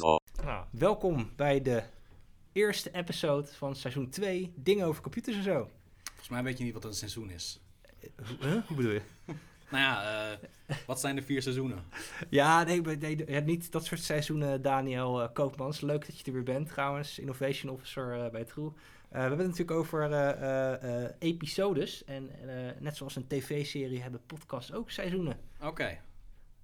Over. Nou, welkom bij de eerste episode van seizoen 2, dingen over computers en zo. Volgens mij weet je niet wat een seizoen is. Huh? Hoe bedoel je? Nou ja, eh, wat zijn de vier seizoenen? Ja, nee, nee, nee, ja, niet dat soort seizoenen, Daniel eh, Koopmans. Leuk dat je er weer bent trouwens, Innovation Officer eh, bij True. Eh, we hebben het natuurlijk over eh, eh, eh, episodes. En eh, net zoals een tv-serie hebben podcasts ook seizoenen. Oké.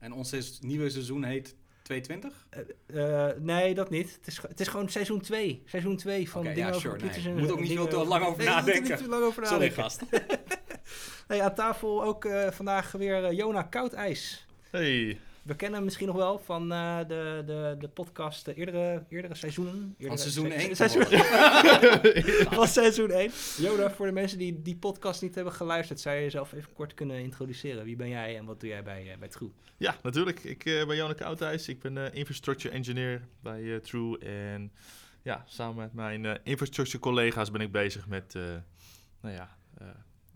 En ons is- nieuwe seizoen heet 220? Eh, nee, dat niet. Het is, het is gewoon seizoen 2. Seizoen 2 van Oké, dingen ja, over sure, computers nee. en Moet ook niet veel te lang over Nee, nadenken. niet te lang over Sorry nadenken. gast. Nee, aan tafel ook eh, vandaag weer eh, Jona Koudijs. Hey, We kennen hem misschien nog wel van eh, de, de, de podcast de eerdere, eerdere seizoenen. Eerdere seizoen één Seizoen, gewoon. van seizoen 1. Jona, voor de mensen die die podcast niet hebben geluisterd, zou je jezelf even kort kunnen introduceren. Wie ben jij en wat doe jij bij, eh, bij True? ja, natuurlijk. Ik eh, ben Janneke Oudhuis. Ik ben eh, infrastructure engineer bij eh, True. En ja, samen met mijn eh, infrastructure collega's ben ik bezig met eh, nou ja, eh,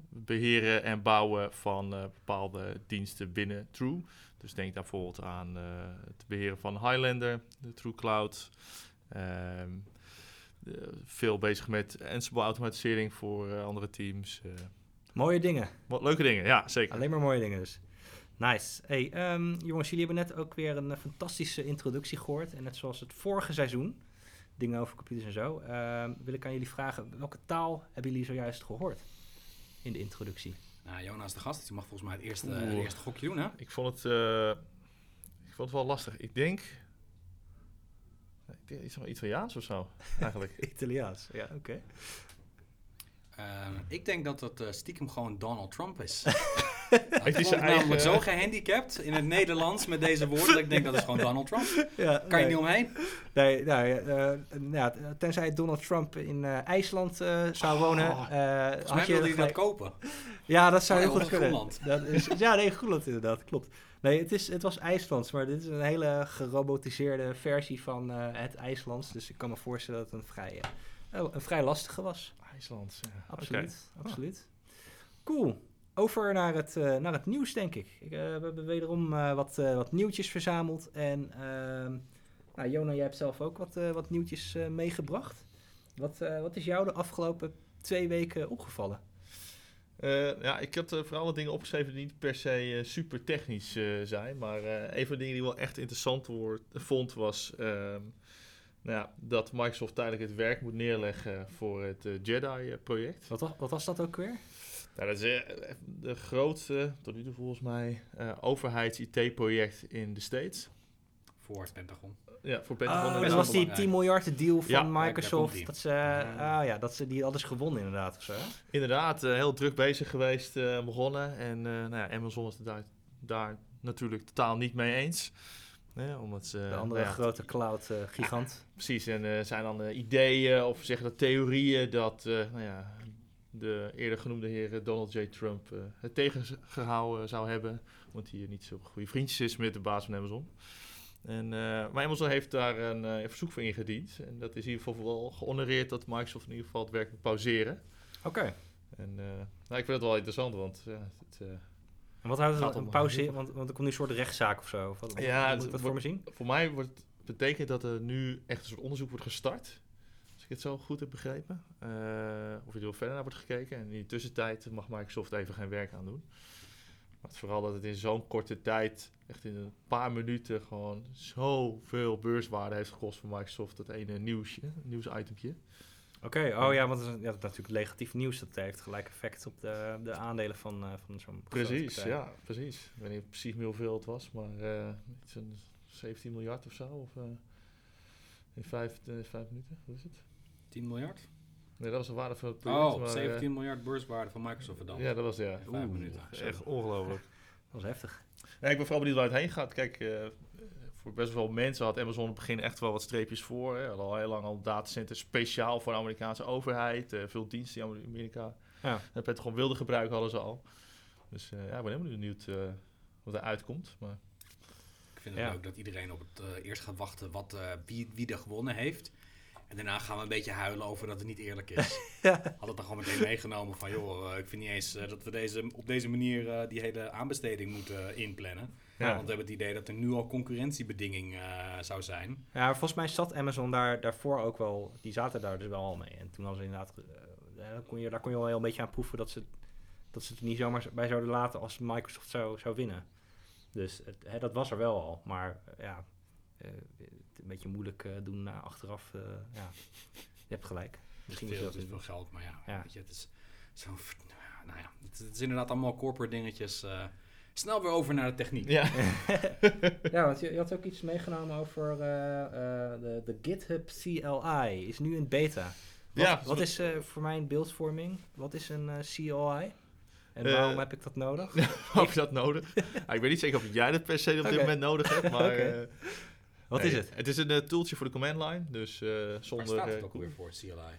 beheren en bouwen van eh, bepaalde diensten binnen True. Dus denk daar bijvoorbeeld aan eh, het beheren van Highlander, de True Cloud. Ehm, eh, veel bezig met Ansible automatisering voor eh, andere teams. Mooie dingen. wat leuke dingen, ja, zeker. Alleen maar mooie dingen dus. Nice. Hey, ehm, jongens, jullie hebben net ook weer een fantastische introductie gehoord. En net zoals het vorige seizoen, dingen over computers en zo, ehm, wil ik aan jullie vragen, welke taal hebben jullie zojuist gehoord in de introductie? Nou, Jonas de gast, je mag volgens mij het eerste, het eerste gokje doen, hè? Ik vond het, eh, ik vond het wel lastig. Ik denk, ik denk iets van Italiaans of zo, eigenlijk. Italiaans, ja, oké. Ehm, ik denk dat het eh, stiekem gewoon Donald Trump is. Hij is namelijk zo gehandicapt in het Nederlands met deze woorden. dat ik denk dat is gewoon Donald Trump. Ja, Kan je niet omheen? Nee, nou, eh, ja, tenzij Donald Trump in eh, IJsland zou wonen. Oh, eh, Volgens had mij je wilde hij dat kopen. Ja, dat zou Oh, heel goed kunnen. Dat is, ja, nee, Groenland inderdaad, klopt. Nee, het, is, het was IJslands, maar dit is een hele gerobotiseerde versie van het IJslands. Dus ik kan me voorstellen dat het een vrij, eh, een vrij lastige was. IJslands, ja. Absoluut, Oké. absoluut. Cool. Over naar het, eh, naar het nieuws, denk ik. ik eh, we hebben wederom eh, wat, eh, wat nieuwtjes verzameld. En ehm nou, Jona, jij hebt zelf ook wat, eh, wat nieuwtjes eh, meegebracht. Wat, eh, wat is jou de afgelopen twee weken opgevallen? Eh, ja, ik had eh, vooral wat dingen opgeschreven die niet per se eh, super technisch eh, zijn. Maar eh, een van de dingen die wel echt interessant woord, vond was ehm, ja, dat Microsoft tijdelijk het werk moet neerleggen voor het eh, Jedi-project. Wat, wa- wat was dat ook weer? Nou, dat is eh, de grootste, tot nu toe volgens mij, eh, overheids-IT-project in de States. Voor het Pentagon. Ja, voor Pentagon. Oh, en dat was die belangrijk. 10 miljard deal van Ja, Microsoft. dat, ze, ah, ja, dat ze die alles gewonnen inderdaad of zo. Inderdaad, heel druk bezig geweest, eh, begonnen. En eh, nou ja, Amazon het daar, daar natuurlijk totaal niet mee eens. Omdat ze, De andere nou ja, grote cloud eh, gigant. Precies, en er zijn dan eh, ideeën of zeggen dat theorieën dat eh, nou ja, de eerder genoemde heer Donald J. Trump eh, het tegengehouden zou hebben. Omdat hij niet zo goede vriendjes is met de baas van Amazon. En, eh, maar Amazon heeft daar een eh, verzoek voor ingediend. En dat is in ieder geval wel gehonoreerd dat Microsoft in ieder geval het werk moet pauzeren. Oké. En eh, nou, ik vind het wel interessant, want ja, het, eh, En wat houdt het een pauze in? Want, want er komt nu een soort rechtszaak of zo. Of wat, Ja, moet ik dat voor me zien? voor mij wordt, betekent dat er nu echt een soort onderzoek wordt gestart. Als ik het zo goed heb begrepen. Eh, of er verder naar wordt gekeken. En in de tussentijd mag Microsoft even geen werk aan doen. Maar vooral dat het in zo'n korte tijd, echt in een paar minuten, gewoon zoveel beurswaarde heeft gekost voor Microsoft. Dat ene nieuwsje, nieuwsitempje. Oké, oh ja, want het is, ja, dat is natuurlijk negatief nieuws. Dat heeft gelijk effect op de, de aandelen van, eh, van zo'n Precies, ja, precies. Ik weet niet precies meer hoeveel het was, maar eh iets van 17 miljard of zo. Of, eh, in vijf, vijf minuten, hoe is het? 10 miljard? Nee, dat was de waarde van het project. Oh, maar, eh, 17 miljard beurswaarde van Microsoft verdampt. ja, dat was ja. In vijf minuten. Dat is echt ongelooflijk. Dat was heftig. Ja, ik ben vooral benieuwd waar het heen gaat. Kijk, eh, voor best wel veel mensen had Amazon in het begin echt wel wat streepjes voor. Hè. Al heel lang al datacenters speciaal voor de Amerikaanse overheid. eh, veel diensten die Amerika Ja. en Pentagon wilde gebruiken, hadden ze al. Dus eh, ja, ik ben helemaal benieuwd eh, wat er uitkomt. Maar Ik vind het Ja. leuk dat iedereen op het eh, eerst gaat wachten wat, eh, wie, wie er gewonnen heeft. En daarna gaan we een beetje huilen over dat het niet eerlijk is. Ja. Had het dan gewoon meteen meegenomen van, joh, ik vind niet eens dat we deze, op deze manier eh, die hele aanbesteding moeten inplannen. Ja. Want we hebben het idee dat er nu al concurrentiebedinging eh, zou zijn. Ja, volgens mij zat Amazon daar daarvoor ook wel, die zaten daar dus wel al mee. En toen hadden ze inderdaad, eh, daar kon je, daar kon je wel een beetje aan proeven dat ze, dat ze het niet zomaar bij zouden laten als Microsoft zou, zou winnen. Dus het, hè, dat was er wel al, maar eh, ja, eh, het een beetje moeilijk eh, doen na achteraf. eh, ja, je hebt gelijk. Misschien is veel, dat het is het. veel geld, maar ja, Ja. Weet je, het is zo... Nou ja, het, het is inderdaad allemaal corporate dingetjes. Snel weer over naar de techniek. Ja. Ja, want je, je had ook iets meegenomen over eh, eh, de, de GitHub CLI. Is nu in beta. Wat, Ja, wat is eh, voor mijn beeldvorming? Wat is een eh, CLI? En waarom heb ik dat nodig? Heb je dat nodig? Ja, ik weet niet zeker of jij dat per se op dit moment nodig hebt, maar... Eh, Wat nee, is het? Het is een tooltje voor de command line, dus eh, Waar zonder... staat het ook alweer voor, CLI?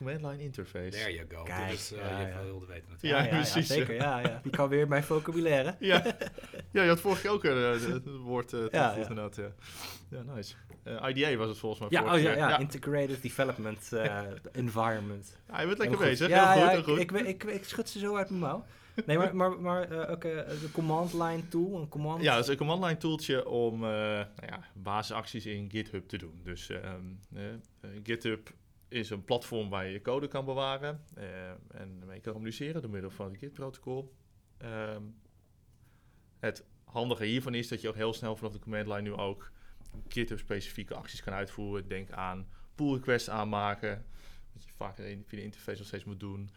Command line interface. There you go. Kijk, eh, ja, je ja. wilde weten natuurlijk. Ja, precies, ja. zeker. Ja, ja. Die kan weer mijn vocabulaire. Ja. ja, je had vorige keer ook eh, het woord eh Ja, toegevoegd ja. inderdaad. Ja, ja nice. Eh, IDA was het volgens mij Ja, vorige oh, ja, keer. ja, Integrated Development Environment. Ja, je bent lekker Heel bezig. Ja, heel ja, goed, heel goed. Ik, ik, ik, schud ze zo uit mijn mouw. Nee, maar, maar, maar eh, ook eh, de command line tool, een command... Ja, dat is een command line tooltje om eh, nou ja, basisacties in GitHub te doen. Dus ehm, eh, eh, GitHub is een platform waar je je code kan bewaren eh, en mee kan communiceren door middel van het Git-protocol. Ehm, het handige hiervan is dat je ook heel snel vanaf de command line nu ook GitHub-specifieke acties kan uitvoeren. Denk aan pull requests aanmaken, wat je vaak via de interface nog steeds moet doen.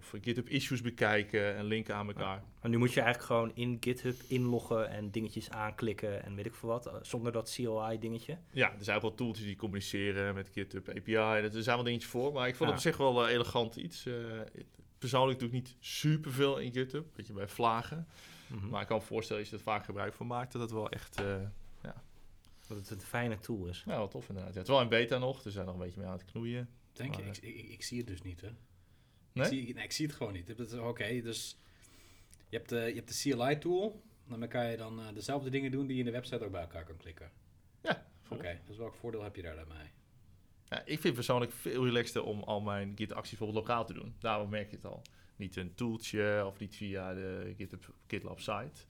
Of GitHub issues bekijken en linken aan elkaar. Maar nu moet je eigenlijk gewoon in GitHub inloggen en dingetjes aanklikken en weet ik veel wat, eh, zonder dat CLI-dingetje. Ja, er zijn ook wel tooltjes die communiceren met GitHub API. Er zijn wel dingetjes voor, maar ik vond Ja. het op zich wel eh, elegant iets. Eh, persoonlijk doe ik niet superveel in GitHub, weet je, bij vlagen. Mhm. Maar ik kan me voorstellen, als je er vaak gebruik van maakt, dat het wel echt uh, Dat het een fijne tool is. nou, wel tof inderdaad. Ja, het is wel in beta nog, dus zijn nog een beetje mee aan het knoeien. Denk Ik, ik, ik zie het dus niet, hè? Nee? Ik, zie, nee, ik zie het gewoon niet. Oké, dus je hebt, de, je hebt de CLI-tool. Dan kan je dan eh, dezelfde dingen doen die je in de website ook bij elkaar kan klikken. Ja, Oké, dus welk voordeel heb je daar dan mee? Ja, ik vind persoonlijk veel relaxter om al mijn Git-acties bijvoorbeeld lokaal te doen. Daarom merk je het al. Niet een tooltje of niet via de GitHub GitLab site.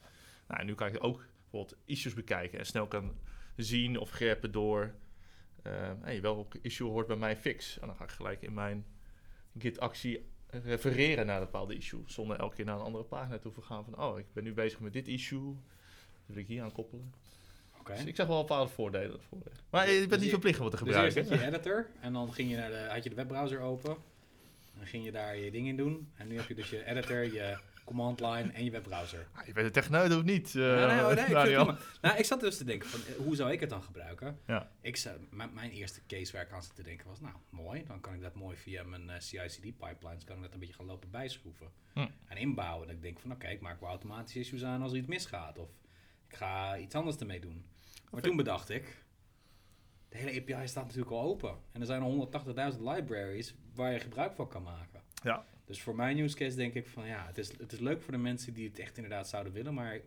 Nou, en nu kan ik ook bijvoorbeeld issues bekijken en snel kan zien of grepen door uh, hey, welke issue hoort bij mijn fix. En dan ga ik gelijk in mijn Git-actie refereren naar een bepaalde issue. Zonder elke keer naar een andere pagina toe te gaan van, oh, ik ben nu bezig met dit issue. Dat wil ik hier aan koppelen. Dus ik zag wel bepaalde voordelen ervoor. Maar je bent Dus niet je- verplicht om het te Dus eerst gebruiken. had je editor en dan ging je naar de, had je de webbrowser open. Dan ging je daar je dingen doen. En nu heb je dus je editor, je command line en je webbrowser. Ah, je bent er techneut of niet? Ja, nee, oh, nee, ik, vind het nou, ik zat dus te denken, van, eh, hoe zou ik het dan gebruiken? Ja. Ik zou, mijn, eerste case waar ik aan zat te denken was, nou mooi, dan kan ik dat mooi via mijn eh, CI/CD pipelines, kan ik dat een beetje gaan lopen bijschroeven. Hm. En inbouwen. Dat ik denk van, oké, ik maak wel automatisch issues aan als er iets misgaat. Of ik ga iets anders ermee doen. Maar toen bedacht ik, de hele API staat natuurlijk al open. En er zijn al 180.000 libraries waar je gebruik van kan maken. Ja. Dus voor mijn use case denk ik van ja, het is, het is leuk voor de mensen die het echt inderdaad zouden willen, maar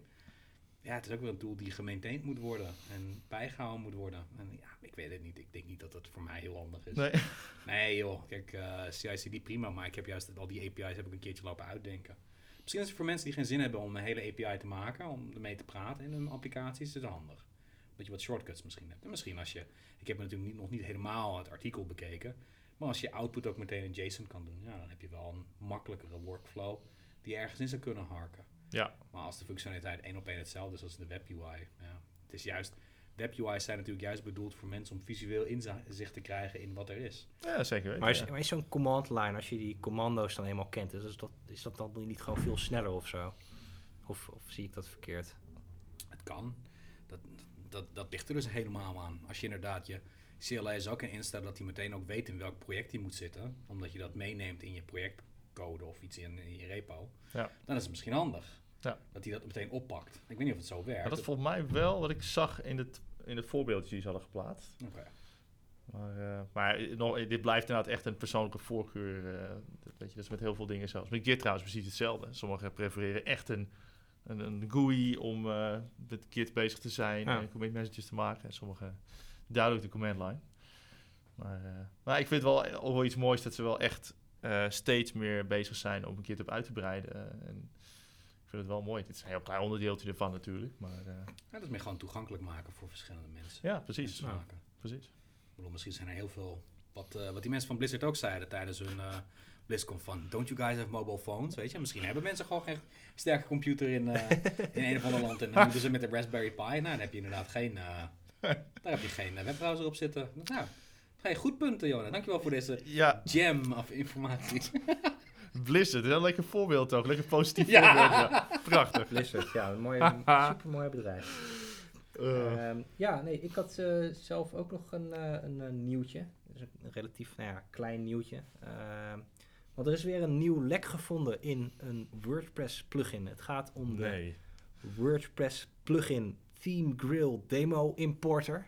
ja, het is ook wel een tool die gemaintained moet worden en bijgehouden moet worden. En ja, ik weet het niet. Ik denk niet dat het voor mij heel handig is. Nee. Nee joh, kijk, eh CI/CD prima, maar ik heb juist al die API's heb ik een keertje lopen uitdenken. Misschien is het voor mensen die geen zin hebben om een hele API te maken, om ermee te praten in hun applicaties, is het handig. Dat je wat shortcuts misschien hebt. En misschien als je, ik heb natuurlijk niet, nog niet helemaal het artikel bekeken, maar als je output ook meteen in JSON kan doen, ja, dan heb je wel een makkelijkere workflow die ergens in zou kunnen harken. Ja. Maar als de functionaliteit één op één hetzelfde is als de web UI, ja, het is juist, web UI's zijn natuurlijk juist bedoeld voor mensen om visueel inzicht te krijgen in wat er is. ja, zeker weten. Maar is, ja. maar is zo'n command line, als je die commando's dan eenmaal kent, is dat, is dat dan niet gewoon veel sneller of zo? Of, of zie ik dat verkeerd? Het kan. Dat, dat, dat ligt er dus helemaal aan. Als je inderdaad je CLS ook kan instellen dat hij meteen ook weet in welk project hij moet zitten, omdat je dat meeneemt in je projectcode of iets in, in je repo, Ja. dan is het misschien handig. Ja. Dat hij dat meteen oppakt. Ik weet niet of het zo werkt. Maar dat is volgens mij wel wat ik zag in het, in het voorbeeldje die ze hadden geplaatst. Oké. Maar, eh, maar nog, dit blijft inderdaad echt een persoonlijke voorkeur. eh, dat, weet je, dat is met heel veel dingen zelfs. Met Git trouwens precies hetzelfde. Sommigen prefereren echt een, een, een GUI om eh, met Git bezig te zijn Ja. en commit messages te maken. En sommigen duidelijk de command line. Maar, eh, maar ik vind het wel, ook wel iets moois dat ze wel echt eh, steeds meer bezig zijn om een keer het op uit te breiden. eh, en ik vind het wel mooi. Dit is een heel klein onderdeeltje ervan natuurlijk. Maar eh, Ja, dat is meer gewoon toegankelijk maken voor verschillende mensen. ja, precies. Maken. precies. Ik bedoel, misschien zijn er heel veel... Wat, eh, wat die mensen van Blizzard ook zeiden tijdens hun eh BlizzCon van... Don't you guys have mobile phones? Weet je, misschien hebben mensen gewoon geen sterke computer in, eh, in een of ander land. En dan moeten ze met de Raspberry Pi. Nou, dan heb je inderdaad geen... eh, daar heb je geen eh, webbrowser op zitten. Nou, hey, goed punten, Jona. Dankjewel voor deze Ja, gem of informatie. Blizzard, dat is wel een lekker voorbeeld ook. Lekker positief Ja. voorbeeld. Ja. Prachtig. Blizzard, ja, een mooi bedrijf. Eh, Ehm, ja, nee, ik had eh, zelf ook nog een, eh, een, nieuwtje. Dus een relatief nou ja, klein nieuwtje. Ehm, want er is weer een nieuw lek gevonden in een WordPress plugin. Het gaat om de. WordPress plugin Theme Grill Demo Importer.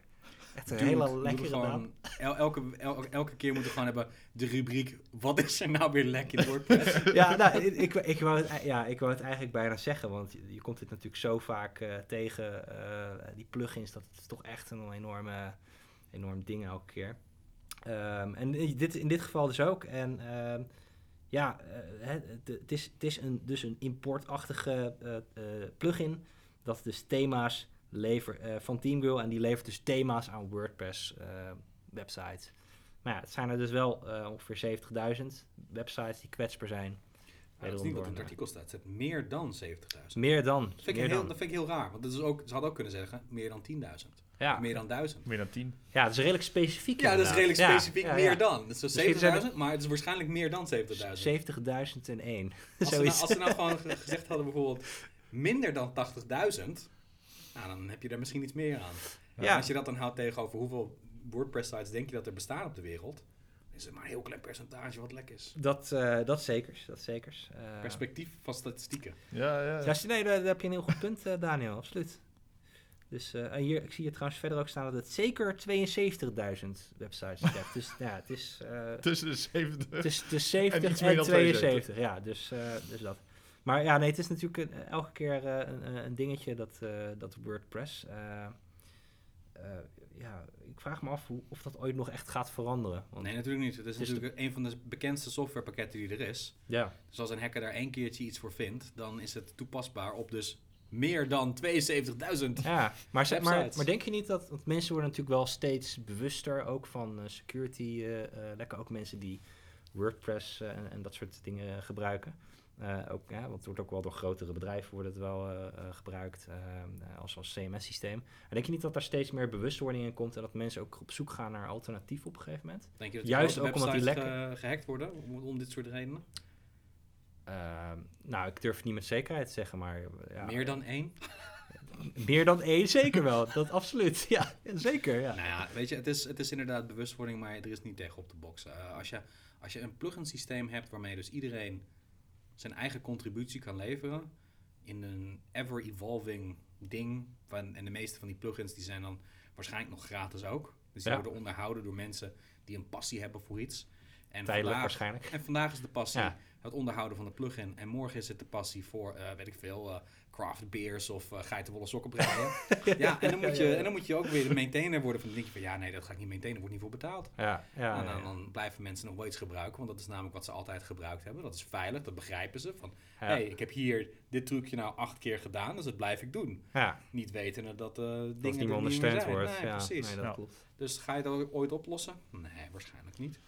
Echt een Dude, hele lekkere naam. el- elke, el- elke keer moeten we gewoon hebben de rubriek... Wat is er nou weer lek in WordPress? Ja, nou, ik, ik, ik wou het, ja, ik wou het eigenlijk bijna zeggen, want je, je komt dit natuurlijk zo vaak eh, tegen, eh, die plugins, dat is toch echt een enorme, enorm ding elke keer. Ehm, en dit, in dit geval dus ook. En ehm, ja, eh, het, is, het is een, dus een importachtige plugin dat dus thema's levert eh, van TeamGirl en die levert dus thema's aan WordPress eh, websites. Maar ja, het zijn er dus wel eh, ongeveer 70.000 websites die kwetsbaar zijn. Ja, dat is niet wat in het artikel staat. Het staat meer dan 70.000. Meer dan. Dat vind, ik meer heel, dan. dat vind ik heel raar. Want dat is ook, ze hadden ook kunnen zeggen meer dan 10.000. Ja. Meer dan 1000. Meer dan tien. ja, dat is redelijk specifiek. Ja, dat is redelijk specifiek ja, meer ja. dan. Is zijn 70.000, maar het is waarschijnlijk meer dan 70.000. 70.001. Als, ze nou, Zoiets. als ze nou gewoon ge- gezegd hadden bijvoorbeeld minder dan 80.000, nou, dan heb je er misschien iets meer aan. Ja. Als je dat dan houdt tegenover hoeveel WordPress-sites denk je dat er bestaan op de wereld, dan is het maar een heel klein percentage wat lek is. Dat, eh dat zekers. Dat zekers. Eh, Perspectief van statistieken. Ja, ja. Ja, nee, daar, daar heb je een heel goed punt, eh, Daniel. Absoluut. Dus eh, en hier, ik zie hier trouwens verder ook staan dat het zeker 72.000 websites treft. dus ja, het is, eh, Tussen de 70. het is, het is 70 En iets en, meer dan 72. Ja, dus, eh, dus dat. Maar ja, nee, het is natuurlijk een- elke keer eh, een, een- een dingetje dat, eh, dat WordPress. eh, eh, ja, ik vraag me af hoe, of dat ooit nog echt gaat veranderen. Want, Nee, natuurlijk niet. Het is Het is natuurlijk een van de bekendste softwarepakketten die er is. Ja, Dus als een hacker daar één keertje iets voor vindt, dan is het toepasbaar op dus meer dan 72.000. ja. Maar, ze- maar, maar denk je niet dat, want mensen worden natuurlijk wel steeds bewuster ook van eh, security, eh, eh, lekker ook mensen die WordPress eh, en, en dat soort dingen gebruiken. Eh, ook, ja, want het wordt ook wel door grotere bedrijven wordt het wel eh, eh, gebruikt als, als CMS-systeem. Maar denk je niet dat daar steeds meer bewustwording in komt en dat mensen ook op zoek gaan naar alternatief op een gegeven moment? Denk je dat Juist ook omdat die eh, gehackt worden om, om dit soort redenen? Ehm, nou, ik durf het niet met zekerheid te zeggen, maar... Ja, Meer dan één? Meer dan één, zeker wel. Dat absoluut. Ja, zeker. Ja. Nou ja, weet je, het is, het is inderdaad bewustwording, maar er is niet tegen op de box. Als, je, als je een plugin systeem hebt waarmee dus iedereen zijn eigen contributie kan leveren in een ever-evolving ding, van, en de meeste van die plugins die zijn dan waarschijnlijk nog gratis ook. Dus die Ja. worden onderhouden door mensen die een passie hebben voor iets. En Tijdelijk vandaag, waarschijnlijk. En vandaag is de passie Ja. het onderhouden van de plugin. En morgen is het de passie voor, eh, weet ik veel, eh, craft beers of eh geitenwolle sokken breien. ja, en dan, moet je, en dan moet je ook weer de maintainer worden van, dan denk je van, ja nee, dat ga ik niet maintainen, wordt niet voor betaald. Ja, ja, en dan, ja. dan blijven mensen nog wel iets gebruiken, want dat is namelijk wat ze altijd gebruikt hebben. Dat is veilig, dat begrijpen ze. Van, Ja. hey, ik heb hier dit trucje nou acht keer gedaan, dus dat blijf ik doen. Ja, Niet wetende dat eh dingen dat het niet er ondersteund wordt. Nee, ja, precies. Nee, dat Ja. klopt. Dus ga je dat ooit oplossen? Nee, waarschijnlijk niet.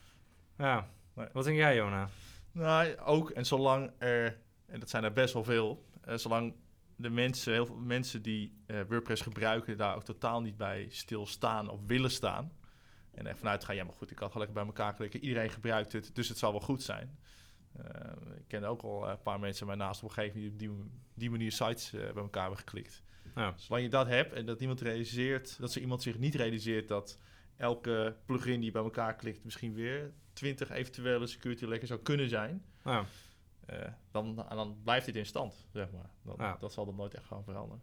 Ja. Wat denk jij, Jona? Nou, ook. En zolang er, en dat zijn er best wel veel, eh, zolang de mensen, heel veel mensen die eh, WordPress gebruiken, daar ook totaal niet bij stilstaan of willen staan. En er vanuit gaan, ja, maar goed, ik kan lekker bij elkaar klikken. Iedereen gebruikt het, dus het zal wel goed zijn. Eh, ik ken ook al eh, een paar mensen mijn naaste omgeving die op die, die manier sites bij elkaar hebben geklikt. Ja. Zolang je dat hebt en dat niemand realiseert, dat ze iemand zich niet realiseert dat elke plugin die bij elkaar klikt misschien weer 20 eventuele security lekken zou kunnen zijn, Ja. Eh, dan, dan blijft dit in stand, zeg maar. Dan, Ja. Dat zal dan nooit echt gaan veranderen.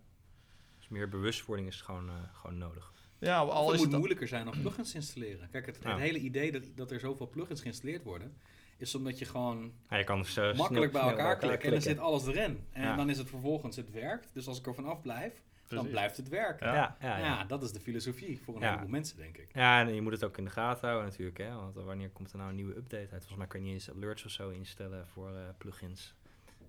Dus meer bewustwording is gewoon, eh, gewoon nodig. Ja, al het is moet het... moeilijker zijn om plugins te installeren. Kijk, het, Ja. het hele idee dat, dat er zoveel plugins geïnstalleerd worden, is omdat je gewoon Ja, je kan makkelijk bij elkaar klikken en dan zit alles erin. En Ja. dan is het vervolgens, het werkt. Dus als ik er vanaf blijf, dan blijft het werken. Ja. Ja, ja, Ja, ja. dat is de filosofie voor een Ja. heleboel mensen, denk ik. Ja, en je moet het ook in de gaten houden natuurlijk, hè. Want wanneer komt er nou een nieuwe update uit? Volgens mij kan je niet eens alerts of zo instellen voor eh, plugins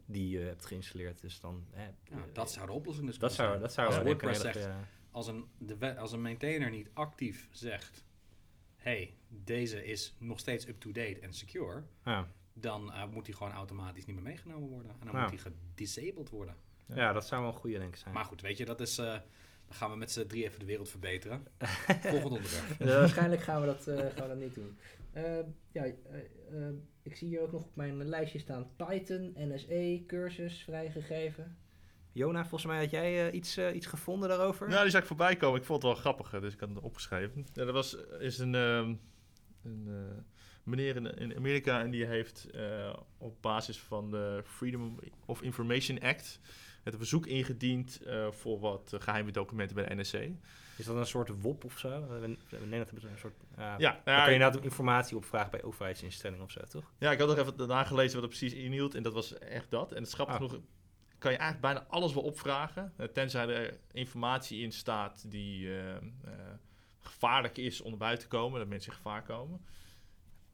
die je hebt geïnstalleerd. Dus dan... Hè, Ja, dat zou de oplossing dus dat kunnen zou, zijn. dat zou Als WordPress zegt, als een, de als een maintainer niet actief zegt... hey, deze is nog steeds up-to-date en secure... Ja. dan eh, moet hij gewoon automatisch niet meer meegenomen worden. En dan Ja. moet hij gedisabled worden. Ja, dat zou wel een goede denk ik zijn. Maar goed, weet je, dat is... eh, dan gaan we met z'n drie even de wereld verbeteren. Volgend onderwerp. Eh, waarschijnlijk gaan we dat, eh, gaan we dat niet doen. Eh, ja, ik zie hier ook nog op mijn lijstje staan Python, NSE, cursus vrijgegeven. Jona, volgens mij had jij eh, iets, iets gevonden daarover? Nou, die zag ik voorbij komen. Ik vond het wel grappig, dus ik had het opgeschreven. Ja, er was, is een, ehm, een eh, meneer in, in Amerika en die heeft eh, op basis van de Freedom of Information Act het een verzoek ingediend eh, voor wat eh, geheime documenten bij de NSC. Is dat een soort WOP of zo? Eh, Nederland hebben een soort... ja, Ja, Dan nou ja, kan je inderdaad informatie opvragen bij overheidsinstellingen of zo, toch? Ja, ik had nog even nagelezen wat er precies inhield en dat was echt dat. En het is grappig Ah. genoeg, kan je eigenlijk bijna alles wel opvragen, eh, tenzij er informatie in staat die eh, eh, gevaarlijk is om buiten te komen, dat mensen in gevaar komen.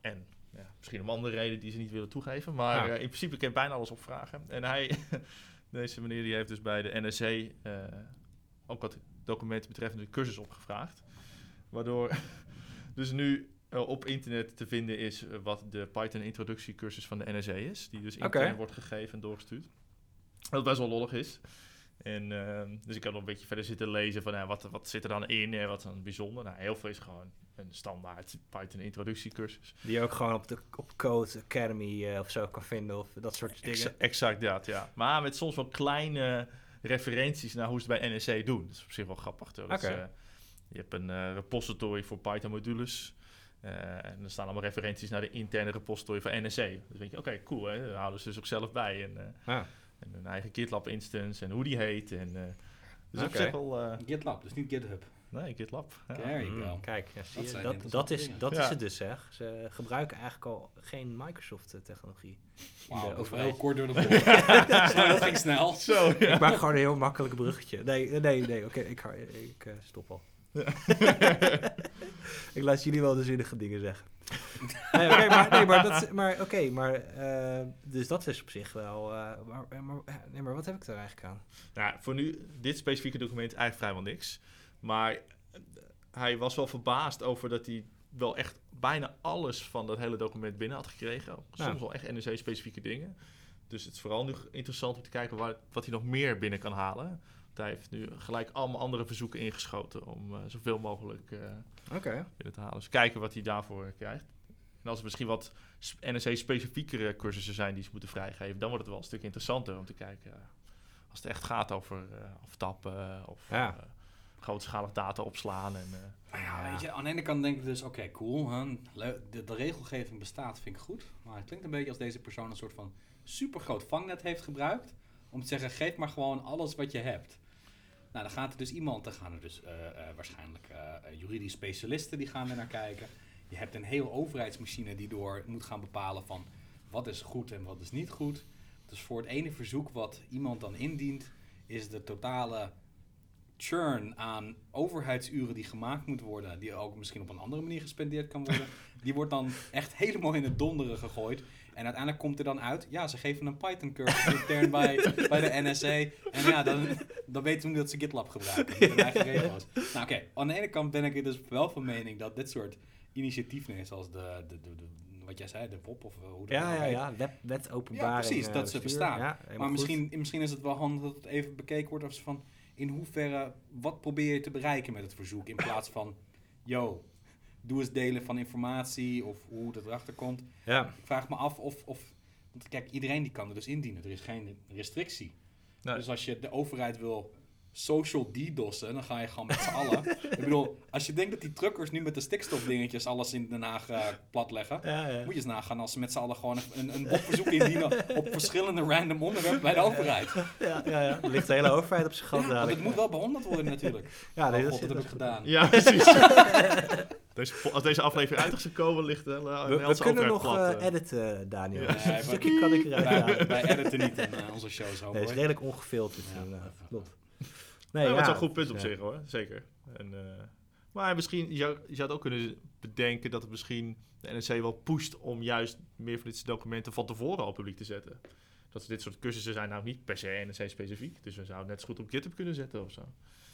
En ja, misschien om andere redenen die ze niet willen toegeven, maar Ja. eh, in principe kan je bijna alles opvragen. En hij, deze meneer, die heeft dus bij de NSC eh, ook wat documenten betreffende de cursus opgevraagd. Waardoor dus nu eh, op internet te vinden is eh, wat de Python introductiecursus van de NSE is. Die dus intern Oké. wordt gegeven en doorgestuurd. Wat best wel lollig is. En, ehm, dus ik heb nog een beetje verder zitten lezen van wat, wat zit er dan in en wat is dan bijzonder. Nou, heel veel is gewoon een standaard Python introductiecursus. Die je ook gewoon op, de, op Code Academy eh, of zo kan vinden of dat soort dingen. Exa- exact dat, ja. Maar met soms wel kleine referenties naar hoe ze het bij NSC doen. Dat is op zich wel grappig. Toch? Oké. je hebt een eh, repository voor Python modules. Eh, en er staan allemaal referenties naar de interne repository van NSC. Dus denk je, oké, cool, hè? Daar houden ze dus ook zelf bij. En, Ah, en hun eigen GitLab instance en hoe die heet. En, eh, dus op zich wel... eh, GitLab, dus niet GitHub. nee, GitLab. Ja. There you mm, go. kijk, ja, zie Dat je, dat, is, dat Ja. is het dus, hè. Ze gebruiken eigenlijk al geen Microsoft-technologie. Wauw, dat is wel overheid. heel kort door de bocht. Dat ging snel. Zo, ja. Ik maak gewoon een heel makkelijk bruggetje. Nee, nee, nee, oké, ik, ga- ik eh, stop al. ik laat jullie wel de zinnige dingen zeggen. nee, maar, nee, maar, dat, is- maar, oké, maar eh, dus dat is op zich wel... eh, maar, maar, nee, maar wat heb ik er eigenlijk aan? Nou, voor nu, dit specifieke document eigenlijk vrijwel niks. Maar eh, hij was wel verbaasd over dat hij wel echt bijna alles van dat hele document binnen had gekregen. Soms wel echt NEC-specifieke dingen. Dus het is vooral nu interessant om te kijken waar, wat hij nog meer binnen kan halen. Hij heeft nu gelijk allemaal andere verzoeken ingeschoten om eh, zoveel mogelijk eh, Oké. binnen te halen. Dus kijken wat hij daarvoor krijgt. En als er misschien wat NEC-specifiekere cursussen zijn die ze moeten vrijgeven, dan wordt het wel een stuk interessanter om te kijken. eh, als het echt gaat over eh, aftappen of Ja. eh, grootschalig data opslaan. En, eh, Nou ja, weet je, aan de ene kant denk ik dus, oké, cool. de, de regelgeving bestaat, vind ik goed. Maar het klinkt een beetje als deze persoon een soort van supergroot vangnet heeft gebruikt. Om te zeggen, geef maar gewoon alles wat je hebt. Nou, dan gaat er dus iemand, dan gaan er dus eh, eh, waarschijnlijk eh, juridisch specialisten die gaan er naar kijken. Je hebt een hele overheidsmachine die door moet gaan bepalen van wat is goed en wat is niet goed. Dus voor het ene verzoek wat iemand dan indient, is de totale churn aan overheidsuren die gemaakt moet worden, die ook misschien op een andere manier gespendeerd kan worden, die wordt dan echt helemaal in het donderen gegooid. En uiteindelijk komt er dan uit, ja, ze geven een Python cursus intern bij, bij de NSA. En ja, dan, dan weten we nu dat ze GitLab gebruiken. Hun eigen regels. Nou oké, aan de ene kant ben ik er dus wel van mening dat dit soort initiatieven, zoals de, de, de, de- wat jij zei, de WOP of eh, hoe dat Ja, ja, ja. Wet, wet openbaring. Ja, precies, eh, dat ze bestaan. Ja, Maar goed. misschien, misschien is het wel handig dat het even bekeken wordt of ze van in hoeverre, wat probeer je te bereiken met het verzoek in plaats van, yo, doe eens delen van informatie of hoe het erachter komt. Ja, Ik vraag me af of, of want kijk, iedereen die kan er dus indienen. Er is geen restrictie. Nee. Dus als je de overheid wil social DDoS'en, dan ga je gewoon met z'n allen. Ik bedoel, als je denkt dat die truckers nu met de stikstofdingetjes alles in Den Haag eh, platleggen, ja, ja. moet je eens nagaan als ze met z'n allen gewoon een, een botverzoek indienen op verschillende random onderwerpen bij de overheid. Ja, ja, ja. Er ligt de hele overheid op zijn gat Ja, het moet wel behandeld worden natuurlijk. Ja, nee, oh dat god, is- dat heb ik gedaan. Ja, precies. Deze, als deze aflevering uit is gekomen, ligt de hele We, we Nederlandse kunnen nog plat, eh, eh. editen, Daniel. Ja. Dus Nee, stukje kan ik eruit wij, wij editen niet in eh, onze show zo. Nee, het is hoor. redelijk ongefilterd Ja. Nee, ja, het is een goed punt op zich hoor, zeker. En, eh, maar misschien, je zou, je zou het ook kunnen bedenken dat het misschien de NRC wel pusht om juist meer van dit soort documenten van tevoren al publiek te zetten. Dat dit soort cursussen zijn nou niet per se NRC specifiek, dus we zouden het net zo goed op GitHub kunnen zetten of zo.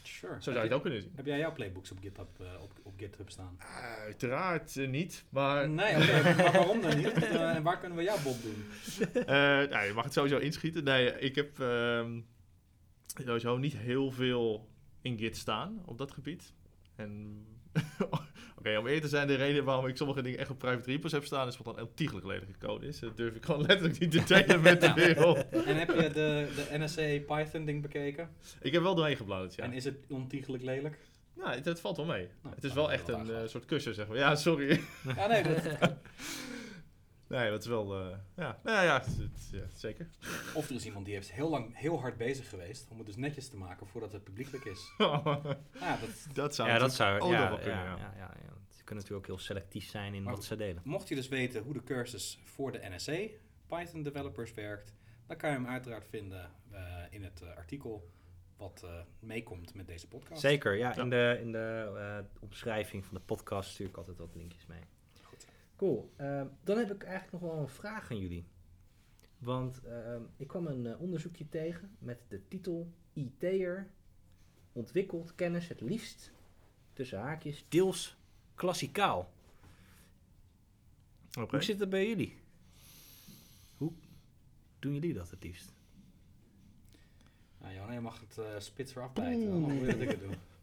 Sure. Zo zou je het ook kunnen zien. Heb jij jouw playbooks op GitHub, eh, op, op GitHub staan? Uiteraard eh, niet, maar Nee, oké. maar waarom dan niet? En waar kunnen we jouw Bob doen? Eh, nou, je mag het sowieso inschieten. Nee, ik heb ehm, sowieso niet heel veel in Git staan op dat gebied. En oké, om eerlijk te zijn, de reden waarom ik sommige dingen echt op private repos heb staan, is wat dan ontiegelijk lelijke code is. Dat durf ik gewoon letterlijk niet te delen met de wereld. En heb je de, de NSA Python ding bekeken? Ik heb wel doorheen gebladerd, ja. En is het ontiegelijk lelijk? Nou, het, het valt wel mee. Nou, het is nou, wel echt wel een eh, soort kussen, zeg maar. Ja, sorry. Ja, nee, dat, nee, dat is wel... eh, ja, nou ja, ja, zeker. Of er is iemand die heeft heel lang heel hard bezig geweest om het dus netjes te maken voordat het publiekelijk is. dat Ja, dat, zou ja, dat zou ook ja, nog wel kunnen, ja, ja. ja, ja, ja. Ze kunnen natuurlijk ook heel selectief zijn in Maar wat ze delen. mocht je dus weten hoe de cursus voor de NSA Python developers werkt, dan kan je hem uiteraard vinden eh, in het eh, artikel wat eh, meekomt met deze podcast. Zeker, ja. Ja. In de, in de eh, omschrijving van de podcast stuur ik altijd wat linkjes mee. Goed. Cool. Ehm, dan heb ik eigenlijk nog wel een vraag aan jullie. Want ehm, ik kwam een eh, onderzoekje tegen met de titel IT'er ontwikkelt kennis het liefst tussen haakjes deels klassikaal. Oké. Hoe zit het bij jullie? Hoe doen jullie dat het liefst? Nou, Johan, je mag het eh spitser afbijten. Dan wil je dat ik het doe.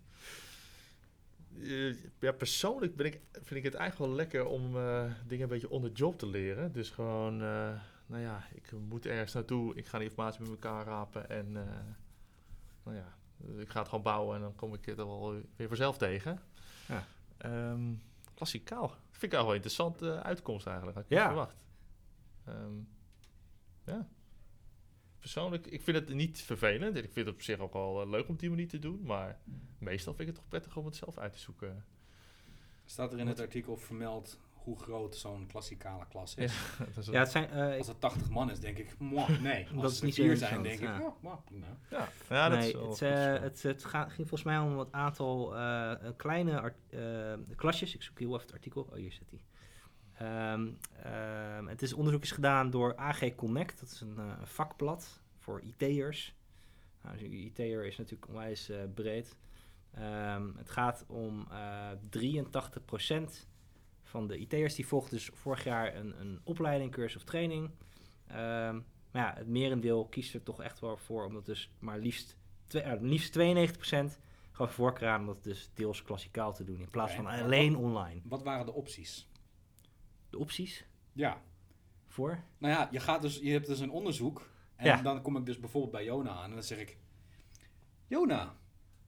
Eh, ja, persoonlijk ben ik, vind ik het eigenlijk wel lekker om eh, dingen een beetje on the job te leren. Dus gewoon, eh, nou ja, ik moet ergens naartoe, ik ga die informatie met elkaar rapen en, nou ja, ik ga het gewoon bouwen en dan kom ik het er wel weer vanzelf tegen. Ja. Ehm, klassikaal. Dat vind ik wel een interessante uitkomst eigenlijk, had ik Ja. niet verwacht. Ehm, ja. Persoonlijk, ik vind het niet vervelend. En ik vind het op zich ook wel eh, leuk om het die manier te doen. Maar meestal vind ik het toch prettig om het zelf uit te zoeken. Staat er in het artikel vermeld hoe groot zo'n klassikale klas Ja, is? dat is Ja, het zijn... eh, Als het 80 man is, denk ik, mwah, nee. Als Dat is het niet zo vier zijn, denk ik, ja. oh, mwah, ja, ja, dat nee, is wel het, eh, zo. het, het ga- ging volgens mij om wat aantal eh, een kleine art- eh, klasjes. Ik zoek heel even het artikel. Oh, hier zit hij. Ehm, ehm, het is onderzoek is gedaan door AG Connect. Dat is een eh, een vakblad voor IT'ers. Nou, dus IT'er is natuurlijk onwijs eh, breed. Ehm, het gaat om eh 83% van de IT'ers die volgden dus vorig jaar een, een opleiding, cursus of training. Ehm, maar ja, het merendeel kiest er toch echt wel voor, omdat dus maar liefst, twee, eh, liefst 92% gewoon voorkeur aan om dat dus deels klassikaal te doen, in plaats van en alleen online. Wat waren de opties? De opties Ja, voor? nou ja, je, gaat dus, je hebt dus een onderzoek. En Ja. dan kom ik dus bijvoorbeeld bij Jona aan en dan zeg ik... Jona,